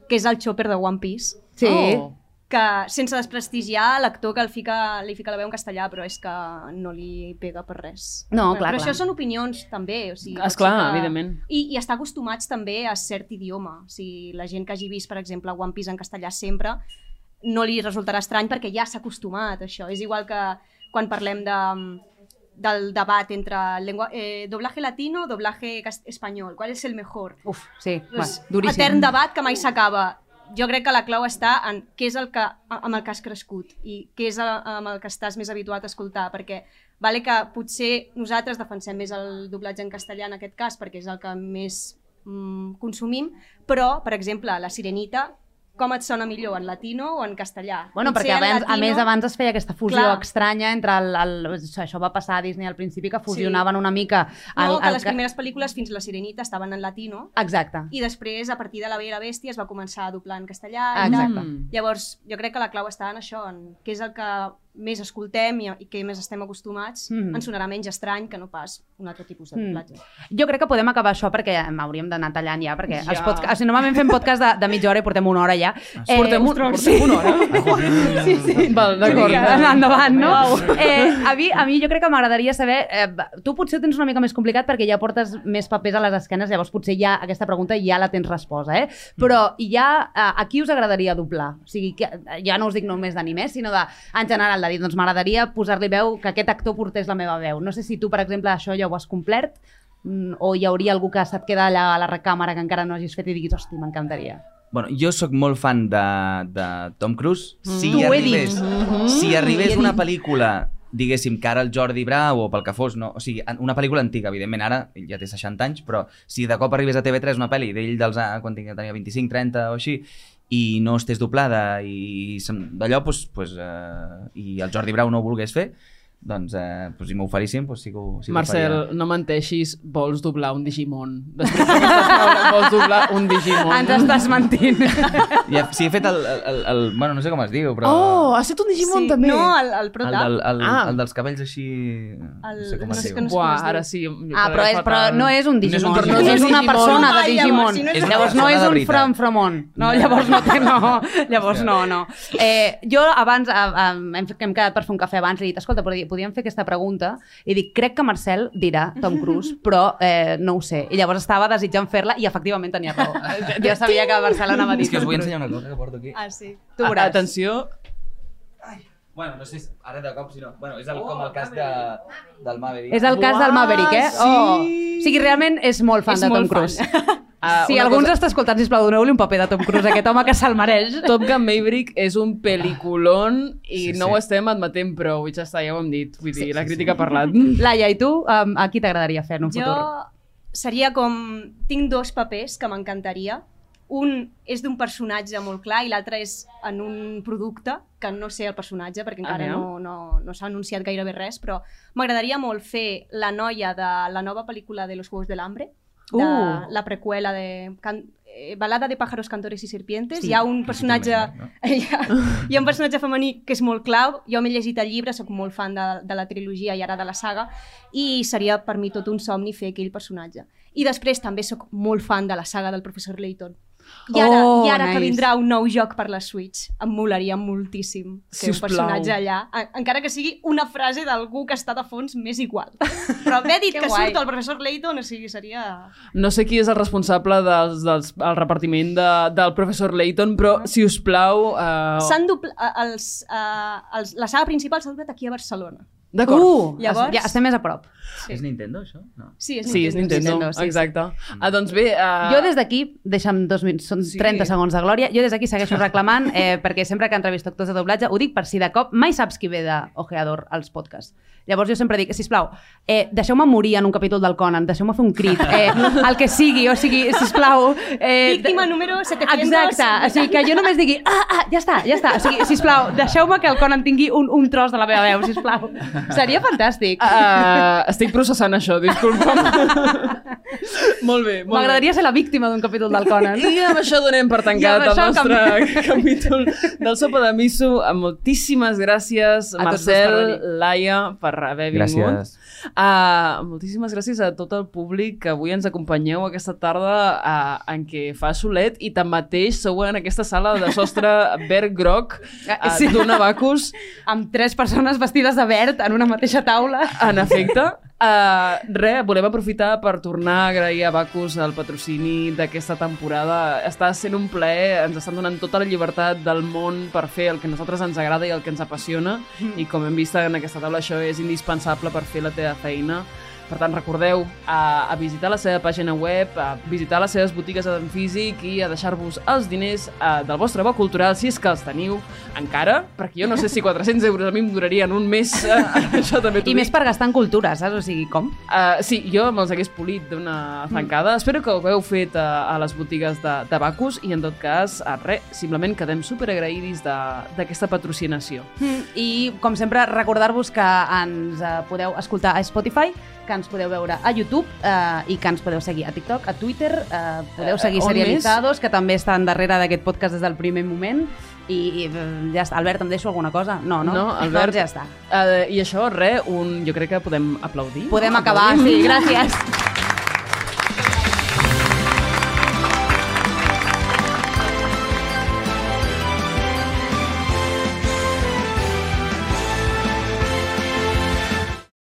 que és el Chopper de One Piece, Sí. Oh. Que sense desprestigiar l'actor que el fica, li fica la veu en castellà, però és que no li pega per res. No, clar, però clar. això són opinions també. O sigui, Esclar, que- evidentment. I, I estar acostumats també a cert idioma. O sigui, la gent que hagi vist, per exemple, One Piece en castellà sempre, no li resultarà estrany perquè ja s'ha acostumat a això. És igual que quan parlem de, del debat entre lengua, eh, doblaje latino o doblaje espanyol. ¿Cuál es el mejor? Uf, sí, Pues, duríssim. etern debat que mai s'acaba. Jo crec que la clau està en què és el que, amb el que has crescut i què és el, amb el que estàs més habituat a escoltar, perquè vale que potser nosaltres defensem més el doblatge en castellà en aquest cas, perquè és el que més mm, consumim, però, per exemple, la Sirenita, com et sona millor, en latino o en castellà? Bueno, Potser perquè abans, a latino- més abans es feia aquesta fusió Clar. estranya entre el, el, això, va passar a Disney al principi que fusionaven una mica el, No, que el les primeres pel·lícules fins la Sirenita estaven en latino Exacte. i després, a partir de La Bella i la Bèstia, es va començar a doblar en castellà. i Exacte. tal. Mm. Llavors, jo crec que la clau està en això, en què és el que més escoltem i, i què més estem acostumats. Mhm. Ens sonarà menys estrany que no pas un altre tipus de Mm. doblatge. Jo crec que podem acabar això perquè em hauríem d'anar tallant ja, perquè Ja. els podcasts, o sigui, normalment fem podcast de, de mitja hora i portem una hora ja. Eh, Portem, un, portem una hora? sí, sí. Val, d'acord. Vinga, endavant, no? Eh, a, mi, a mi jo crec que m'agradaria saber... Eh, tu potser ho tens una mica més complicat perquè ja portes més papers a les esquenes, llavors potser ja aquesta pregunta ja la tens resposta, eh? Però ja, a, a qui us agradaria doblar? O sigui, que, ja no us dic només d'animés, sinó de, en general, de dir, doncs m'agradaria posar-li veu que aquest actor portés la meva veu. No sé si tu, per exemple, això ja ho has complert mm, o hi hauria algú que se't queda allà a la recàmera que encara no hagis fet i diguis, hosti, m'encantaria. Bueno, jo sóc molt fan de, de Tom Cruise. Si T'ho he arribés, dit. si arribés una pel·lícula diguéssim, que ara el Jordi Brau o pel que fos, no, o sigui, una pel·lícula antiga, evidentment, ara ja té 60 anys, però si de cop arribés a TV3 una pel·li d'ell dels, quan tenia 25, 30 o així, i no estés doblada i d'allò, doncs, doncs, eh, i el Jordi Brau no ho volgués fer, doncs, eh, doncs si m'oferissin, doncs sí que ho, sí ho Marcel, faria. no menteixis, vols doblar un Digimon. Després vols doblar un Digimon. Ens estàs mentint. Ja, sí, he fet el, el, el, el, bueno, no sé com es diu, però... Oh, has fet un Digimon també? No, el, el el, prota. del, el, Ah. el dels cabells així... no sé com no es sé diu. no sé Buah, com es diu. ara sí. Ah, però, és, però no és un No és un Digimon, Digimon. és, una Digimon. persona Ah, de llavors, Digimon. si no és llavors no és un Framon. No, No. llavors no té, no. Llavors no, no. Eh, jo abans, a, a, hem, que hem quedat per fer un cafè abans, li he dit, escolta, però podíem fer aquesta pregunta, i dic, crec que Marcel dirà Tom Cruise, però eh, no ho sé. I llavors estava desitjant fer-la i efectivament tenia raó. Jo sabia que Marcel anava a dir És que us vull ensenyar una cosa que porto aquí. Ah, sí. Tu veuràs. Atenció, Bueno, no sé, si- ara de cop si no. Bueno, és el, com el cas de, del Maverick. És el cas del Maverick, eh? sí. Oh. O sigui, realment és molt fan És de Tom. Cruise. Ah, si algú ens cosa- està escoltant, sisplau, doneu-li un paper de Tom Cruise, aquest home que se'l mereix. Top Gun Maverick és un pel·liculón i Sí, no sí. ho estem admetent prou, i ja està, ja ho hem dit. Vull dir, la crítica ha parlat. Laia, i tu, um, a qui t'agradaria fer en un Jo futur? seria com... Tinc dos papers que m'encantaria. Un és d'un personatge molt clar i l'altre és en un producte, que no sé el personatge perquè encara Ah, no, no, no s'ha anunciat gairebé res, però m'agradaria molt fer la noia de la nova pel·lícula de Los Juegos del Hambre, de Uh. la preqüela de can, eh, Balada de pájaros, cantores i serpientes. Sí. Hi ha un personatge... no? hi, ha, hi ha un personatge femení que és molt clau. Jo m'he llegit el llibre, sóc molt fan de, de la trilogia i ara de la saga, i seria per mi tot un somni fer aquell personatge. I després també sóc molt fan de la saga del professor Layton. I ara, Oh, i ara que nice. vindrà un nou joc per la Switch, em molaria moltíssim fer un personatge allà, en- encara que sigui una frase d'algú que està de fons m'és igual. Però haver dit Que que surt el professor Layton, o sigui, seria... No sé qui és el responsable dels, dels, el repartiment de, del professor Layton, però, si us plau... Uh... S'han dupl... eh, els, uh, els, la saga principal s'ha doblat aquí a Barcelona. D'acord. Uh, Llavors- ja estem més a prop. Sí. És Nintendo, això? No. Sí, és Sí, és Nintendo, Nintendo, sí, sí. exacte. Ah, doncs bé... Uh... Jo des d'aquí, deixa'm dos minuts, són Sí. 30 segons de glòria, jo des d'aquí segueixo reclamant, eh, perquè sempre que entrevisto actors de doblatge, ho dic per si de cop mai saps qui ve de Ojeador als podcasts. Llavors jo sempre dic, sisplau, eh, deixeu-me morir en un capítol del Conan, deixeu-me fer un crit, eh, el que sigui, o sigui, sisplau... Eh, Víctima número 700. Exacte, o sigui, que jo només digui, ah, ah, ja està, ja està. O sigui, sisplau, deixeu-me que el Conan tingui un, un tros de la meva veu, sisplau. Seria fantàstic. Uh, estic processant això, disculpa'm. molt bé, molt. M'agradaria ser la víctima d'un capítol del Conan. I amb això donem per tancat el nostre capítol del Sopa de Miso. Moltíssimes gràcies, A Marcel. Laia, per haver vingut. Gràcies. Uh, moltíssimes gràcies a tot el públic que avui ens acompanyeu aquesta tarda uh, en què fa solet i tanmateix sou en aquesta sala de sostre verd groc uh, Sí. d'un abacus Amb tres persones vestides de verd en una mateixa taula. en efecte. Uh, res, volem aprofitar per tornar a agrair a Bacus el patrocini d'aquesta temporada. Està sent un plaer, ens estan donant tota la llibertat del món per fer el que a nosaltres ens agrada i el que ens apassiona i com hem vist en aquesta taula això és indispensable per fer la teva feina. Per tant, recordeu a, a visitar la seva pàgina web, a visitar les seves botigues en físic i a deixar-vos els diners uh, del vostre bo cultural, si és que els teniu encara, perquè jo no sé si 400 euros a mi em durarien un mes, uh, això també I dic. més per gastar en cultura, saps? O sigui, com? Uh, sí, jo me'ls hagués polit d'una zancada. Espero que ho hagueu fet a, a les botigues de, de Bacus i, en tot cas, uh, res, simplement quedem superagraïdis de- d'aquesta patrocinació. I, com sempre, recordar-vos que ens eh, podeu escoltar a Spotify, que ens podeu veure a YouTube eh, i que ens podeu seguir a TikTok, a Twitter, eh, podeu Eh, seguir on Serialitzados, que també estan darrere d'aquest podcast des del primer moment. I, i eh, ja està. Albert, em deixo alguna cosa? No, no? No, Albert- Doncs ja està. Uh, I això, res, un, jo crec que podem aplaudir. Podem no? acabar, sí, gràcies.